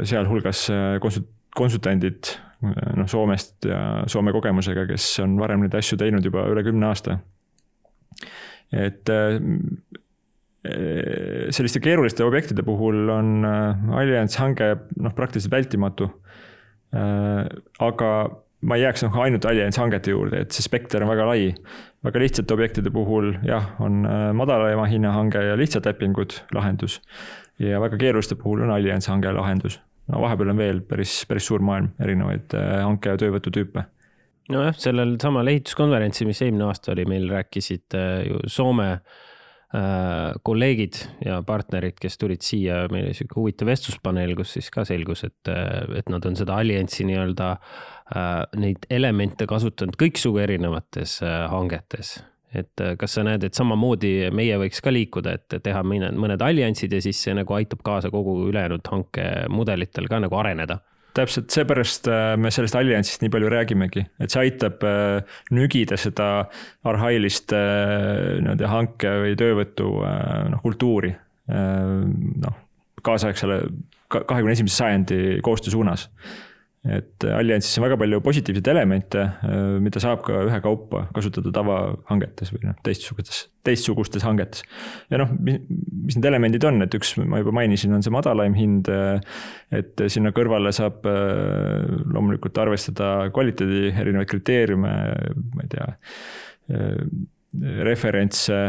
S5: sealhulgas konsult-, konsultandid noh, Soomest ja Soome kogemusega, kes on varem neid asju teinud juba üle kümne aasta. et äh, selliste keeruliste objektide puhul on äh, allianss hange noh, praktiliselt vältimatu. Äh, aga ma ei jääks noh ainult allianss hangete juurde, et see spekter on väga lai. väga lihtsate objektide puhul jah, on madalama hinnahange ja lihtsad lepingud lahendus. ja väga keeruliste puhul on allianss hange lahendus no vahepeal on veel päris, päris suur maailm erinevaid äh, hanke- ja töövõtutüüpe
S2: nojah, sellel samal ehituskonverentsil, mis eelmine aasta oli, meil rääkisid äh, ju Soome äh, kolleegid ja partnerid, kes tulid siia, meil oli sihuke huvitav vestluspaneel, kus siis ka selgus, et, et nad on seda allianssi nii-öelda neid elemente kasutanud kõiksugu erinevates hangetes et äh, kas sa näed, et samamoodi meie võiks ka liikuda, et teha mõned, mõned alliansid ja siis see nagu aitab kaasa kogu ülejäänud hankemudelitel ka nagu areneda?
S5: Täpselt seepärast äh, me sellest alliansist nii palju räägimegi, et see aitab äh, nügida seda arhailist nii-öelda hanke või töövõtu noh, kultuuri noh, kaasaegsele kahekümne esimese sajandi koostöö suunas et alliansis on väga palju positiivseid elemente, mida saab ka ühekaupa kasutada tavahangetes või noh, teistsugustes, teistsugustes hangetes. ja noh, mis need elemendid on, et üks ma juba mainisin, on see madalaim hind. et sinna kõrvale saab loomulikult arvestada kvaliteedi erinevaid kriteeriume, ma ei tea referentse,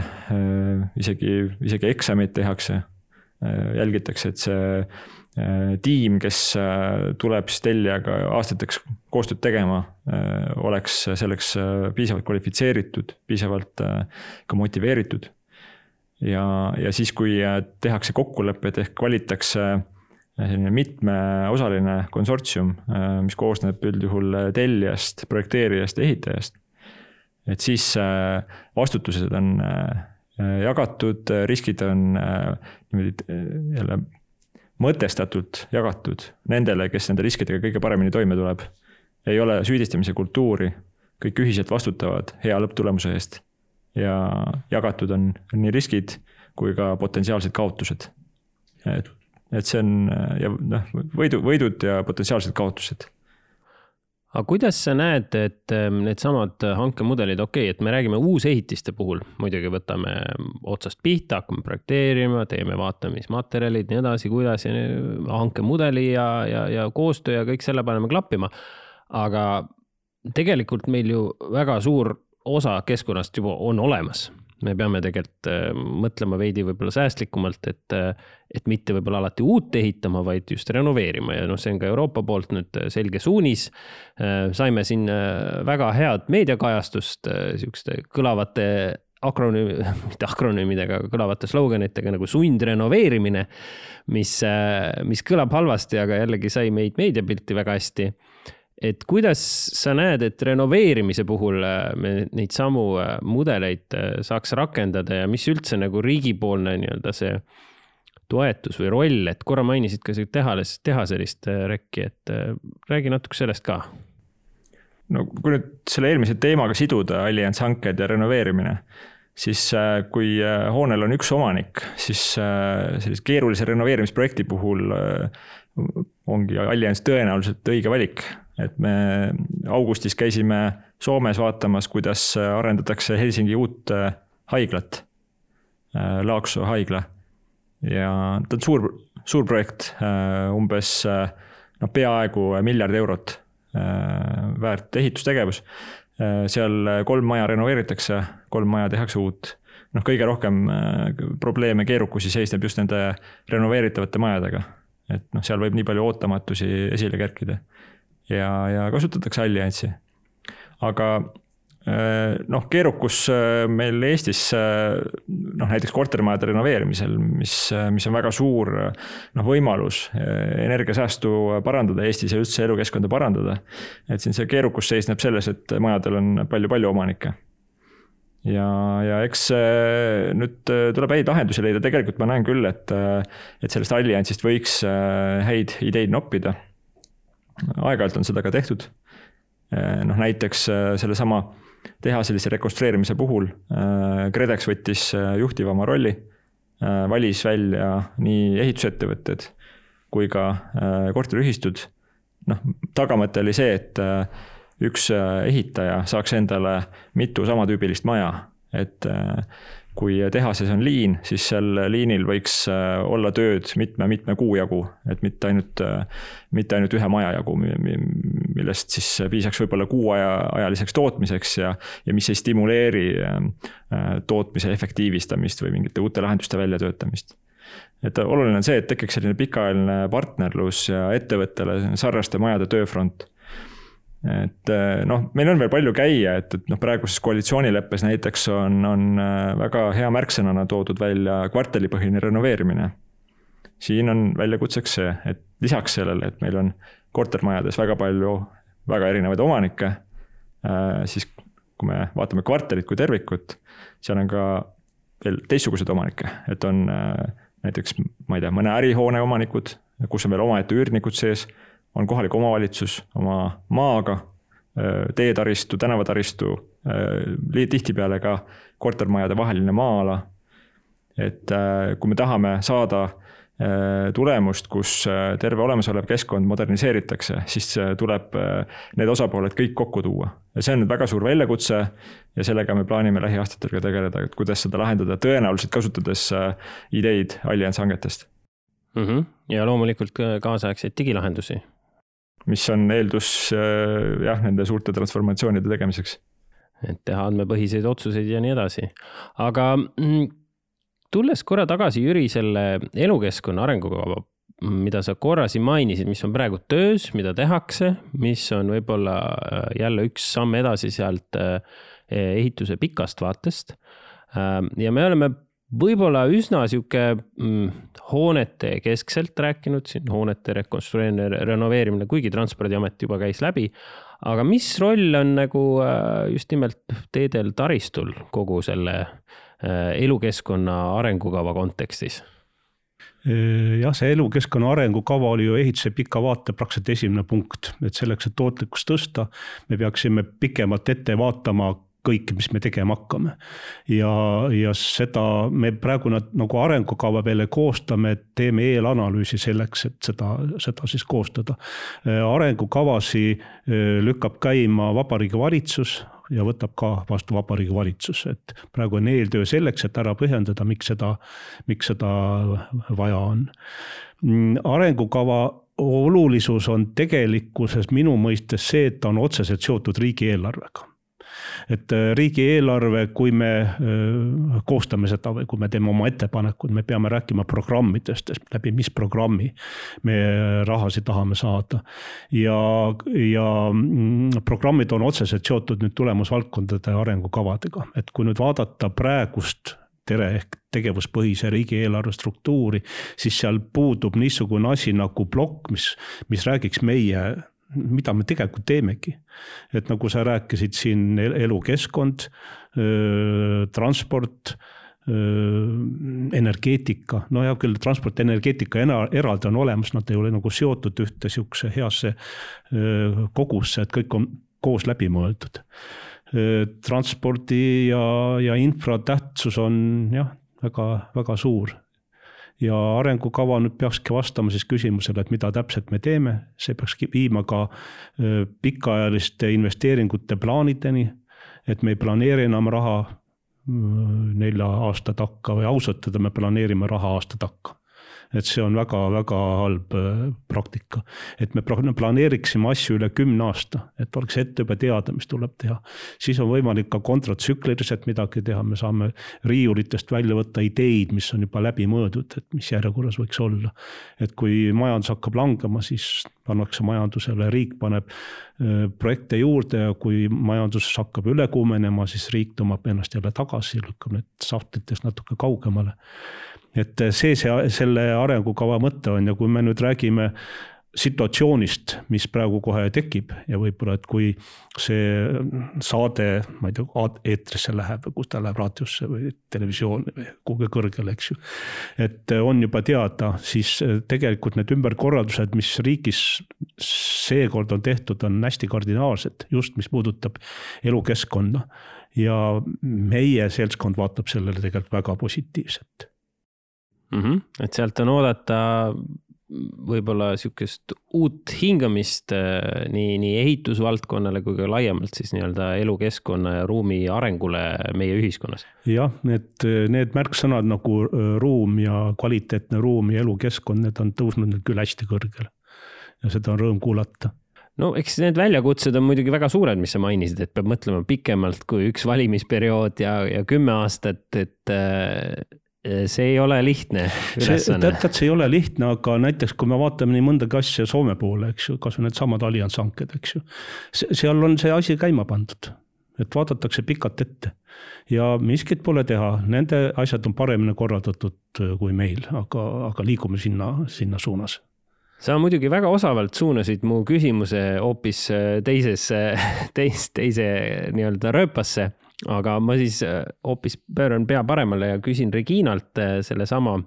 S5: isegi, isegi eksameid tehakse. jälgitakse, et see tiim, kes tuleb siis tellijaga aastateks koostööd tegema, oleks selleks piisavalt kvalifitseeritud, piisavalt ka motiveeritud. ja, ja siis, kui tehakse kokkulepped ehk valitakse selline mitmeosaline konsortsium, mis koosneb üldjuhul tellijast, projekteerijast ja ehitajast. et siis vastutused on jagatud, riskid on niimoodi jälle mõtestatult jagatud nendele, kes nende riskidega kõige paremini toime tuleb. ei ole süüdistamise kultuuri, kõik ühiselt vastutavad hea lõpptulemuse eest. ja jagatud on nii riskid kui ka potentsiaalsed kaotused. et, et see on ja noh, võidu, võidud ja potentsiaalsed kaotused
S2: aga kuidas sa näed, et ähm, needsamad hankemudelid, okei okay,, et me räägime uusehitiste puhul, muidugi võtame otsast pihta, hakkame projekteerima, teeme vaatamismaterjalid, nii edasi, kuidas ja hankemudeli ja, ja, ja koostöö ja kõik selle paneme klappima. aga tegelikult meil ju väga suur osa keskkonnast juba on olemas me peame tegelikult äh, mõtlema veidi võib-olla säästlikumalt, et, äh, et mitte võib-olla alati uut ehitama, vaid just renoveerima ja noh, see on ka Euroopa poolt nüüd äh, selge suunis. saime siin väga head meediakajastust sihukeste kõlavate akronüümi, mitte akronüümidega, aga kõlavate sloganitega nagu sundrenoveerimine, mis, mis kõlab halvasti, aga jällegi sai meid meediapilti väga hästi et kuidas sa näed, et renoveerimise puhul äh, me neid samu äh, mudeleid äh, saaks rakendada ja mis üldse nagu riigipoolne nii-öelda see toetus või roll, et korra mainisid ka tehales, tehaselist rekki, et räägi natuke sellest ka.
S5: no kui nüüd selle eelmise teemaga siduda, allianshanked ja renoveerimine, siis kui hoonel on üks omanik, siis sellise keerulise renoveerimisprojekti puhul ongi allianss tõenäoliselt õige valik et me augustis käisime Soomes vaatamas, kuidas arendatakse Helsingi uut äh, haiglat, äh, Laakso haigla. ja ta on suur, suur projekt, äh, umbes noh, peaaegu miljard eurot väärt ehitustegevus. seal kolm maja renoveeritakse, kolm maja tehakse uut. noh, kõige rohkem probleeme, keerukusi seisneb just nende renoveeritavate majadega. et noh, seal võib nii palju ootamatusi esile kerkida ja, ja kasutatakse allianssi. aga äh, noh, keerukus äh, meil Eestis äh, noh, näiteks kortermajade renoveerimisel, mis, mis on väga suur noh, võimalus energiasäästu parandada Eestis ja üldse elukeskkonda parandada. et siin see keerukus seisneb selles, et majadel on palju-palju omanikke ja, ja eks nüüd tuleb häid lahendusi leida, tegelikult ma näen küll, et, et sellest alliansist võiks häid ideid noppida aeg-ajalt on seda ka tehtud. Eh, noh, näiteks eh, sellesama tehaselise rekonstrueerimise puhul eh, KredEx võttis juhtivama rolli, valis välja nii ehitusettevõtted kui ka korteriühistud. noh, tagamõte oli see, et üks ehitaja saaks endale mitu samatüübilist maja, et kui tehases on liin, siis seal liinil võiks äh, olla tööd mitme-mitme kuu jagu, et mitte ainult, äh, mitte ainult ühe maja jagu, millest siis piisaks võib-olla kuu aja, ajaliseks tootmiseks ja, ja mis ei stimuleeri äh, tootmise efektiivistamist või mingite uute lahenduste väljatöötamist. Et oluline on see, et tekiks selline pikaajaline partnerlus ja ettevõttele sarnaste majade tööfront et eh, noh, meil on veel palju käia, et, et noh, praeguses koalitsioonileppes näiteks on, on eh, väga hea märksõnana toodud välja kvartalipõhine renoveerimine. siin on väljakutseks see, et lisaks sellele, et meil on kortermajades väga palju väga erinevaid omanikke, eh, siis kui me vaatame kvartalit kui tervikut, seal on ka veel teistsuguseid omanikke, et on näiteks, ma ei tea, mõne ärihoone omanikud, kus on veel omaette üürnikud sees on kohalik omavalitsus oma maaga, teetaristu, tänavataristu, tihtipeale ka kortermajade vaheline maa-ala. et kui me tahame saada tulemust, kus terve olemasolev keskkond moderniseeritakse, siis tuleb need osapooled kõik kokku tuua. ja see on väga suur väljakutse ja sellega me plaanime lähiaastatel ka tegeleda, et kuidas seda lahendada, tõenäoliselt kasutades ideid allianshangetest
S2: mm. -hmm. ja loomulikult kaasaegseid digilahendusi
S5: mis on eeldus äh, jah, nende suurte transformatsioonide tegemiseks.
S2: et teha andmepõhiseid otsuseid ja nii edasi. aga mm, tulles korra tagasi, Jüri, selle elukeskkonna arengukava mida sa korra siin mainisid, mis on praegu töös, mida tehakse, mis on võib-olla äh, jälle üks samm edasi sealt äh, ehituse pikast vaatest. Ja me oleme võib-olla üsna sihuke mm, hoonete keskselt rääkinud siin, hoonete rekonstrueerimine, renoveerimine, kuigi Transpordiamet juba käis läbi. aga mis roll on nagu äh, just nimelt teedel taristul kogu selle elukeskkonna arengukava kontekstis?
S4: jah, see elukeskkonna arengukava oli ju ehituse pika vaate praktiliselt esimene punkt, et selleks, et tootlikkust tõsta, me peaksime pikemalt ette vaatama kõike, mis me tegema hakkame. ja, ja seda me praegu nad nagu arengukava veel ei koosta, me teeme eelanalüüsi selleks, et seda, seda siis koostada. arengukavasi lükkab käima Vabariigi Valitsus, ja võtab ka vastu Vabariigi Valitsus, et praegu on eeltöö selleks, et ära põhjendada, miks seda, miks seda vaja on. arengukava olulisus on tegelikkuses minu mõistes see, et ta on otseselt seotud riigieelarvega et äh, riigieelarve, kui me äh, koostame seda või kui me teeme oma ettepanekud, me peame rääkima programmidest, läbi mis programmi me rahasid tahame saada. ja, ja mm, programmid on otseselt seotud nüüd tulemusvaldkondade arengukavadega, et kui nüüd vaadata praegust tere ehk tegevuspõhise riigieelarve struktuuri, siis seal puudub niisugune asi nagu plokk, mis, mis räägiks meie mida me tegelikult teemegi. et nagu sa rääkisid siin elukeskkond, transport energeetika, no hea küll, transport, energeetika eraldi on olemas, nad ei ole nagu seotud ühte sihukese heasse kogusse, et kõik on koos läbi mõeldud. transpordi ja, ja infra tähtsus on jah, väga, väga suur ja arengukava nüüd peakski vastama siis küsimusele, et mida täpselt me teeme, see peakski viima ka pikaajaliste investeeringute plaanideni. et me ei planeeri enam raha nelja aasta takka või ausalt öelda, me planeerime raha aasta takka et see on väga-väga halb äh, praktika. et me planeeriksime asju üle kümne aasta, et oleks ette juba teada, mis tuleb teha. siis on võimalik ka kontratsükliliselt midagi teha, me saame riiulitest välja võtta ideid, mis on juba läbi mõõdud, et mis järjekorras võiks olla. et kui majandus hakkab langema, siis pannakse majandusele, riik paneb äh, projekte juurde ja kui majandus hakkab üle kuumenema, siis riik tõmbab ennast jälle tagasi, lükkab need sahtlitest natuke kaugemale et see, see, selle arengukava mõte on ja kui me nüüd räägime situatsioonist, mis praegu kohe tekib ja võib-olla, et kui see saade, ma ei tea, eetrisse läheb või kus ta läheb raadiosse või televisiooni või kuhugi kõrgele, eks ju. et on juba teada, siis tegelikult need ümberkorraldused, mis riigis seekord on tehtud, on hästi kardinaalsed, just mis puudutab elukeskkonda. ja meie seltskond vaatab sellele tegelikult väga positiivselt
S2: mm. -hmm. et sealt on oodata võib-olla sihukest uut hingamist äh, nii, nii ehitusvaldkonnale kui ka laiemalt siis nii-öelda elukeskkonna ja ruumi arengule meie ühiskonnas.
S4: jah, need, need märksõnad nagu äh, ruum ja kvaliteetne ruum ja elukeskkond, need on tõusnud nüüd küll hästi kõrgele. ja seda on rõõm kuulata
S2: no eks need väljakutsed on muidugi väga suured, mis sa mainisid, et peab mõtlema pikemalt kui üks valimisperiood ja, ja kümme aastat, et äh, see ei ole lihtne ülesanne.
S4: tead, see ei ole lihtne, aga näiteks kui me vaatame nii mõndagi asja Soome poole, eks ju, kasvõi needsamad allianshanked, eks ju. seal on see asi käima pandud, et vaadatakse pikalt ette ja miskit pole teha, nende asjad on paremini korraldatud äh, kui meil, aga, aga liigume sinna, sinna suunas
S2: sa muidugi väga osavalt suunasid mu küsimuse hoopis äh, teisesse, teis, teise nii-öelda rööpasse aga ma siis äh, hoopis pööran pea paremale ja küsin Reginalt äh, sellesama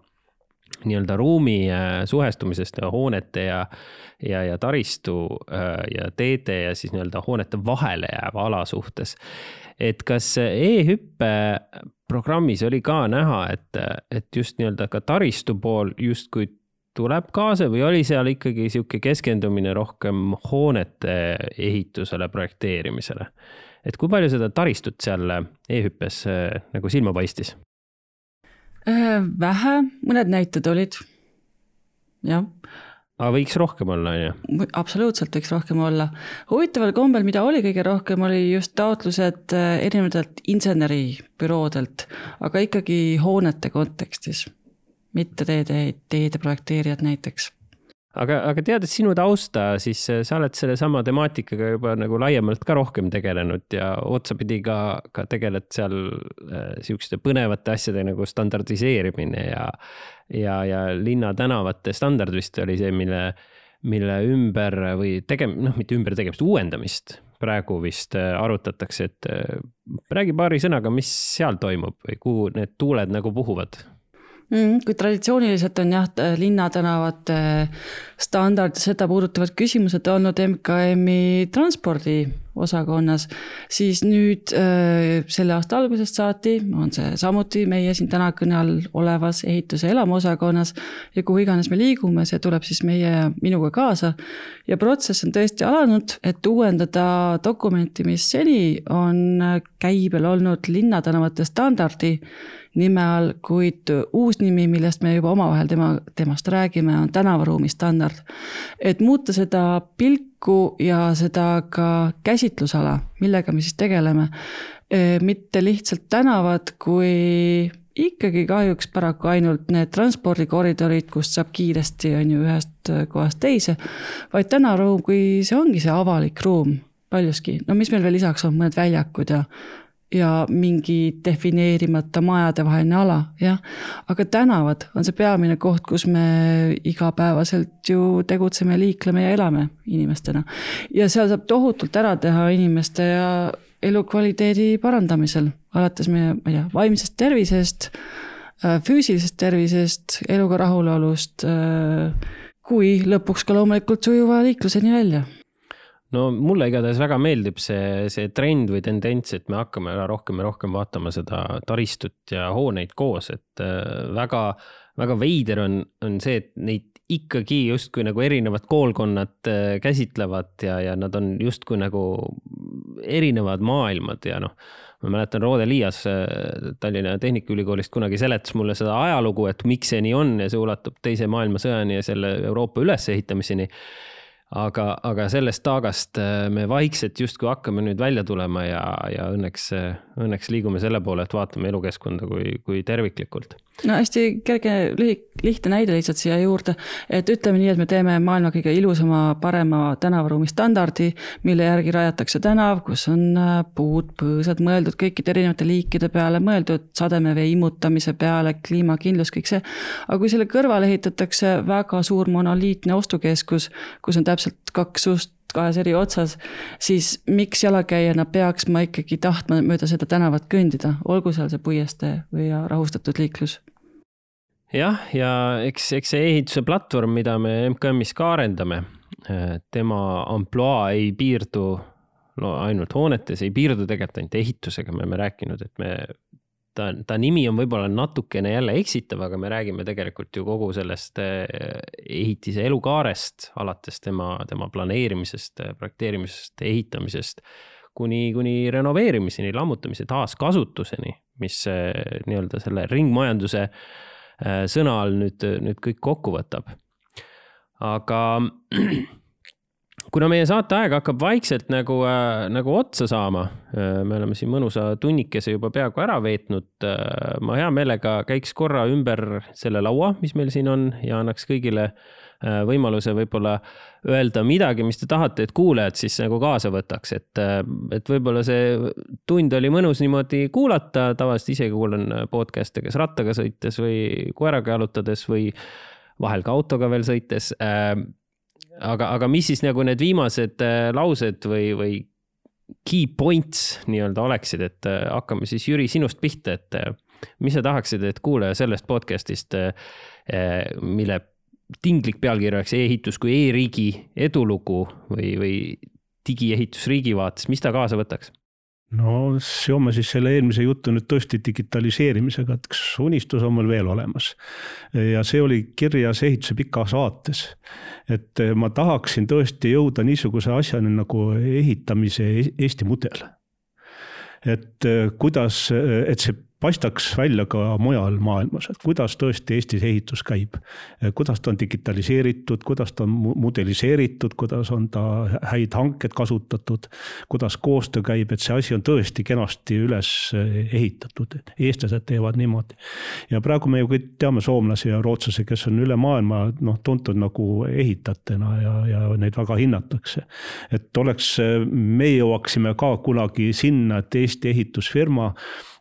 S2: nii-öelda ruumi äh, suhestumisest ja hoonete ja, ja, ja taristu ja teede ja siis nii-öelda hoonete vahele jääva ala suhtes. et kas e-hüppe programmis oli ka näha, et, et just nii-öelda ka taristu pool justkui tuleb kaasa või oli seal ikkagi sihuke keskendumine rohkem hoonete ehitusele, projekteerimisele? Et kui palju seda taristut seal e-hüppes äh, nagu silma paistis?
S3: Äh, vähe, mõned näited olid, jah
S2: aga võiks rohkem olla, on
S3: ju? absoluutselt võiks rohkem olla. huvitaval kombel, mida oli kõige rohkem, oli just taotlused äh, erinevatelt inseneribüroodelt, aga ikkagi hoonete kontekstis, mitte teede, teede projekteerijad näiteks
S2: aga, aga teades sinu tausta, siis sa oled sellesama temaatikaga juba nagu laiemalt ka rohkem tegelenud ja otsapidi ka, ka tegeled seal äh, sihukeste põnevate asjade nagu standardiseerimine ja, ja, ja linnatänavate standard vist oli see, mille, mille ümber või tegem-, noh, mitte ümbertegemist, uuendamist praegu vist äh, arutatakse, et äh, räägi paari sõnaga, mis seal toimub või kuhu need tuuled nagu puhuvad
S3: mm,. kui traditsiooniliselt on jah, linnatänavate standard, seda puudutavad küsimused olnud MKM-i transpordiosakonnas, siis nüüd äh, selle aasta algusest saati on see samuti meie siin täna kõne all olevas ehituse elamuosakonnas ja kuhu iganes me liigume, see tuleb siis meie minuga kaasa. ja protsess on tõesti alanud, et uuendada dokumenti, mis seni on käibel olnud linnatänavate standardi nime all, kuid uus nimi, millest me juba omavahel tema, temast räägime, on tänavaruumi standard. et muuta seda pilku ja seda ka käsitlusala, millega me siis tegeleme, e, mitte lihtsalt tänavad, kui ikkagi kahjuks paraku ainult need transpordikoridorid, kust saab kiiresti, on ju, ühest kohast teise, vaid tänavaruum, kui see ongi see avalik ruum paljuski, no mis meil veel lisaks on, mõned väljakud ja ja mingi defineerimata majadevaheline ala, jah. aga tänavad on see peamine koht, kus me igapäevaselt ju tegutseme, liikleme ja elame inimestena. ja seal saab tohutult ära teha inimeste ja elukvaliteedi parandamisel, alates meie, ma ei tea, vaimsest tervisest, äh, füüsilisest tervisest, eluga rahulolust, äh, kui lõpuks ka loomulikult sujuva liikluseni välja
S2: no mulle igatahes väga meeldib see, see trend või tendents, et me hakkame rohkem ja rohkem vaatama seda taristut ja hooneid koos, et äh, väga, väga veider on, on see, et neid ikkagi justkui nagu erinevad koolkonnad äh, käsitlevad ja, ja nad on justkui nagu erinevad maailmad ja noh, ma mäletan, Roode Liias äh, Tallinna Tehnikaülikoolist kunagi seletas mulle seda ajalugu, et miks see nii on ja see ulatub Teise maailmasõjani ja selle Euroopa ülesehitamiseni aga, aga sellest taagast äh, me vaikselt justkui hakkame nüüd välja tulema ja, ja õnneks, õnneks liigume selle poole, et vaatame elukeskkonda kui, kui terviklikult.
S3: No hästi kerge, lihtne näide lihtsalt siia juurde, et ütleme nii, et me teeme maailma kõige ilusama, parema tänavaruumi standardi, mille järgi rajatakse tänav, kus on äh, puud, põõsad, mõeldud kõikide erinevate liikide peale, mõeldud sademevee immutamise peale, kliimakindlus, kõik see. aga kui selle kõrvale ehitatakse väga suur monoliitne ostukeskus, kus on täpselt kaks suust kahes eri otsas, siis miks jalakäijana peaks ma ikkagi tahtma mööda seda tänavat kõndida, olgu seal see puiestee või rahustatud liiklus?
S2: jah, ja eks, eks see ehituse platvorm, mida me MKM-is ka arendame, tema ampluaa ei piirdu no ainult hoonetes, ei piirdu tegelikult ainult ehitusega, me oleme rääkinud, et me ta, ta nimi on võib-olla natukene jälle eksitav, aga me räägime tegelikult ju kogu sellest eh, ehitise elukaarest, alates tema, tema planeerimisest, projekteerimisest, ehitamisest kuni, kuni renoveerimiseni, lammutamise, taaskasutuseni, mis eh, nii-öelda selle ringmajanduse eh, sõna all nüüd, nüüd kõik kokku võtab. aga kuna meie saateaeg hakkab vaikselt nagu äh,, nagu otsa saama äh,, me oleme siin mõnusa tunnikese juba peaaegu ära veetnud äh,. ma hea meelega käiks korra ümber selle laua, mis meil siin on ja annaks kõigile äh, võimaluse võib-olla öelda midagi, mis te tahate, et kuulajad siis nagu kaasa võtaks, et, äh, et võib-olla see tund oli mõnus niimoodi kuulata, tavaliselt ise kuulan podcast'e kas rattaga sõites või koeraga jalutades või vahel ka autoga veel sõites äh, aga, aga mis siis nagu need viimased äh, laused või, või key points nii-öelda oleksid, et äh, hakkame siis Jüri sinust pihta, et äh, mis sa tahaksid, et kuulaja sellest podcast'ist, mille tinglik pealkiri oleks e-ehitus kui e-riigi edulugu või, või digiehitus riigi vaates, mis ta kaasa võtaks?
S4: No seome siis selle eelmise jutu nüüd tõesti digitaliseerimisega, et kas unistus on mul veel olemas. ja see oli kirjas ehituse pikas vaates. et ma tahaksin tõesti jõuda niisuguse asjani nagu ehitamise Eesti mudel. et kuidas, et see paistaks välja ka mujal maailmas, et kuidas tõesti Eestis ehitus käib. kuidas ta on digitaliseeritud, kuidas ta on modeliseeritud, kuidas on ta häid hanked kasutatud, kuidas koostöö käib, et see asi on tõesti kenasti üles ehitatud, et eestlased teevad niimoodi. ja praegu me ju kõik teame soomlasi ja rootslasi, kes on üle maailma noh, tuntud nagu ehitajatena ja, ja neid väga hinnatakse. et oleks, me jõuaksime ka kunagi sinna, et Eesti ehitusfirma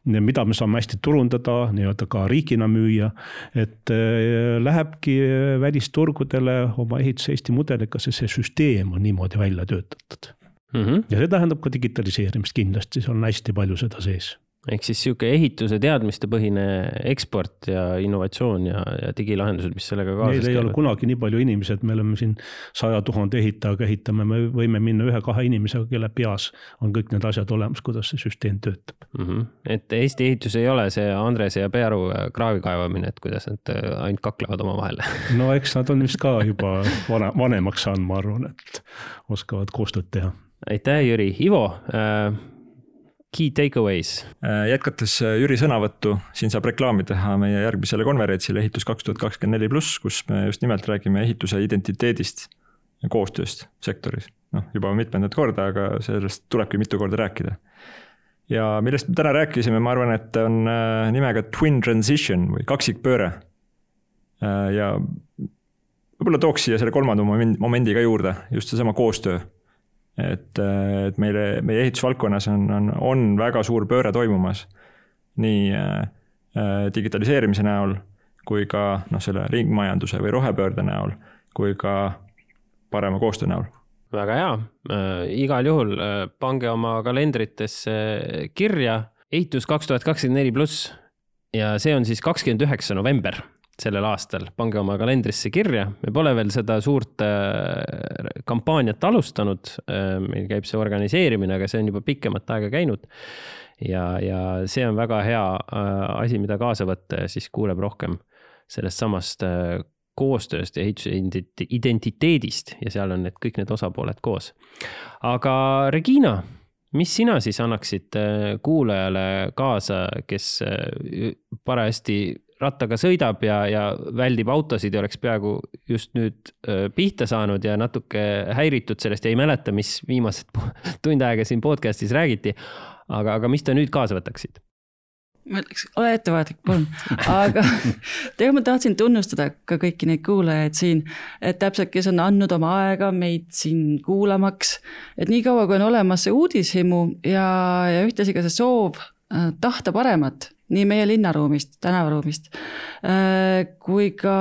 S4: mida me saame hästi turundada, nii-öelda ka riigina müüa. et äh, lähebki välisturgudele oma ehituse Eesti mudeliga, sest see süsteem on niimoodi välja töötatud mm. -hmm. ja see tähendab ka digitaliseerimist kindlasti, seal on hästi palju seda sees
S2: ehk siis sihuke ehituse teadmistepõhine eksport ja innovatsioon ja, ja digilahendused, mis sellega kaasas
S4: käivad. meil ei ole kunagi nii palju inimesi, et me oleme siin saja tuhande ehitajaga ehitame, me võime minna ühe-kahe inimesega, kelle peas on kõik need asjad olemas, kuidas see süsteem töötab mm.
S2: -hmm. et Eesti ehitus ei ole see Andrese ja Pearu kraavi kaevamine, et kuidas nad äh, ainult kaklevad omavahel
S4: no eks nad on vist ka juba vana, vanemaks saanud, ma arvan, et oskavad koostööd teha
S2: aitäh, Jüri, Ivo äh, Key takeaways.
S5: Äh, jätkates äh, Jüri sõnavõttu, siin saab reklaami teha meie järgmisele konverentsile Ehitus kaks tuhat kakskümmend neli pluss, kus me just nimelt räägime ehituse identiteedist ja koostööst sektoris. noh, juba mitmendat korda, aga sellest tulebki mitu korda rääkida. ja millest me täna rääkisime, ma arvan, et on äh, nimega twin transition või kaksikpööre. ja võib-olla tooks siia selle kolmanda momendi ka juurde, just seesama koostöö et, et meile, meie ehitusvaldkonnas on, on, on väga suur pööre toimumas. nii äh, digitaliseerimise näol kui ka noh, selle ringmajanduse või rohepöörde näol, kui ka parema koostöö näol.
S2: Väga hea. Äh,, igal juhul äh, pange oma kalendritesse kirja. Ehitus kaks tuhat kakskümmend neli pluss ja see on siis kakskümmend üheksa november sellel aastal, pange oma kalendrisse kirja, me pole veel seda suurt äh, kampaaniat alustanud. Äh, meil käib see organiseerimine, aga see on juba pikemat aega käinud. ja, ja see on väga hea äh, asi, mida kaasa võtta ja siis kuuleb rohkem sellest samast koostööst ja ehituse identiteedist ja seal on need kõik need osapooled koos. aga Regina, mis sina siis annaksid kuulajale kaasa, kes parajasti rattaga sõidab ja, ja väldib autosid ja oleks peaaegu just nüüd pihta saanud ja natuke häiritud sellest ja ei mäleta, mis viimased tund aega siin podcast'is räägiti. aga, aga mis te nüüd kaasa võtaksid?
S3: ma ütleks, ole ettevaatlik, palun, aga tegelikult ma tahtsin tunnustada ka kõiki neid kuulajaid siin, et täpselt, kes on andnud oma aega meid siin kuulamaks. et niikaua, kui on olemas see uudishimu ja, ja ühtlasi ka see soov äh, tahta paremat nii meie linnaruumist, tänavaruumist, äh, kui ka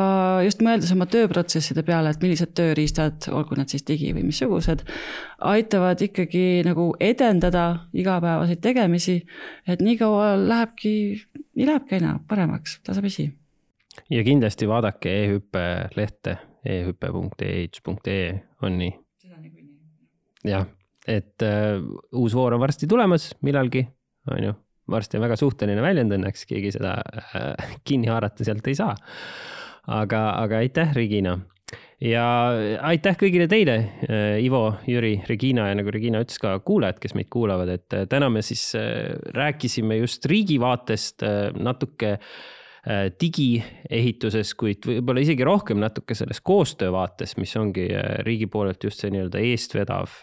S3: just mõeldes oma tööprotsesside peale, et millised tööriistad, olgu need siis digi või missugused, aitavad ikkagi nagu edendada igapäevaseid tegemisi, et niikaua lähebki, nii lähebki aina paremaks, tasapisi.
S2: ja kindlasti vaadake e-hüppe lehte e-hüpe.ehitus.ee on nii? jah, et äh, uus voor on varsti tulemas millalgi, on ju varsti on väga suhteline väljend õnneks, keegi seda äh, kinni haarata sealt ei saa. aga, aga aitäh, Regina. ja aitäh kõigile teile, äh, Ivo, Jüri, Regina ja nagu Regina ütles ka kuulajad, kes meid kuulavad, et äh, täna me siis rääkisime just riigi vaatest natuke digieehituses, kuid võib-olla isegi rohkem natuke selles koostöövaates, mis ongi riigi poolelt just see nii-öelda eestvedav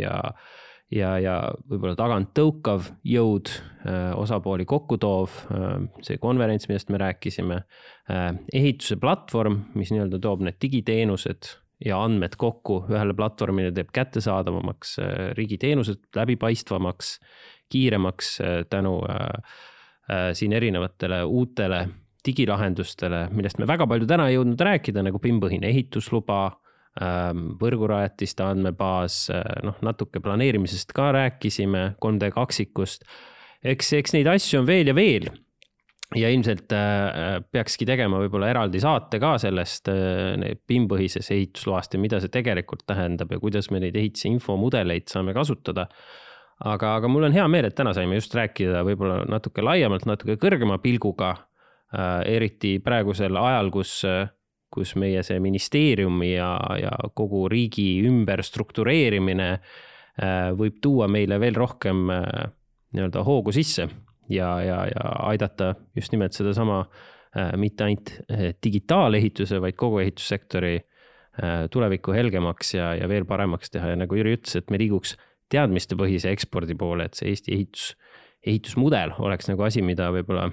S2: ja ja, ja võib-olla tagant tõukav jõud, äh, osapooli kokku toov, äh, see konverents, millest me rääkisime, äh, ehituse platvorm, mis nii-öelda toob need digiteenused ja andmed kokku ühele platvormile, teeb kättesaadavamaks riigiteenused, läbipaistvamaks, kiiremaks tänu siin erinevatele uutele digilahendustele, millest me väga palju täna ei jõudnud rääkida, nagu PIM-põhine ehitusluba võrgurajatiste andmebaas, äh, noh, natuke planeerimisest ka rääkisime, 3D kaksikust. eks, eks neid asju on veel ja veel. ja ilmselt äh, peakski tegema võib-olla eraldi saate ka sellest PIM-põhisest ehitusloast ja mida see tegelikult tähendab ja kuidas me neid ehituse infomudeleid saame kasutada aga, aga mul on hea meel, et täna saime just rääkida võib-olla natuke laiemalt, natuke kõrgema pilguga eriti praegusel ajal, kus kus meie see ministeeriumi ja, ja kogu riigi ümberstruktureerimine äh, võib tuua meile veel rohkem äh, nii-öelda hoogu sisse ja, ja, ja aidata just nimelt sedasama äh, mitte ainult digitaalehituse, vaid kogu ehitussektori tulevikku helgemaks ja, ja veel paremaks teha. Ja nagu Jüri ütles, et me liiguks teadmistepõhise ekspordi poole, et see Eesti ehitus, ehitusmudel oleks nagu asi, mida võib-olla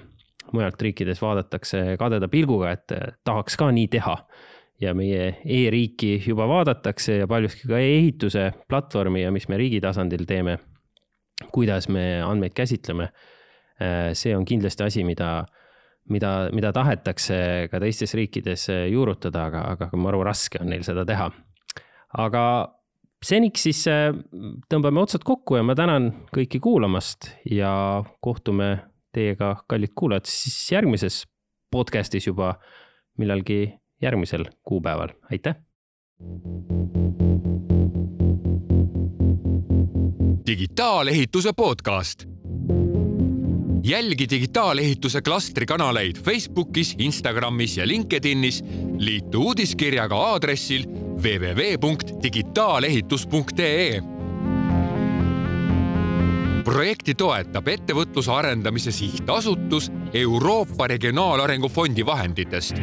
S2: mujalt riikides vaadatakse kadeda pilguga, et tahaks ka nii teha. ja meie e-riiki juba vaadatakse ja paljuski ka e-ehituse platvormi ja mis me riigi tasandil teeme, kuidas me andmeid käsitleme Äh, see on kindlasti asi, mida, mida, mida tahetakse ka teistes riikides äh, juurutada, aga, aga maru raske on neil seda teha. aga seniks siis tõmbame otsad kokku ja ma tänan kõiki kuulamast ja kohtume teiega, kallid kuulajad, siis järgmises podcast'is juba millalgi järgmisel kuupäeval, aitäh.
S1: digitaalehituse podcast jälgi digitaalehituse klastri kanaleid Facebookis, Instagramis ja LinkedInis. liitu uudiskirjaga aadressil www.digitaalehitus.ee. projekti toetab Ettevõtluse Arendamise Sihtasutus Euroopa Regionaalarengu Fondi vahenditest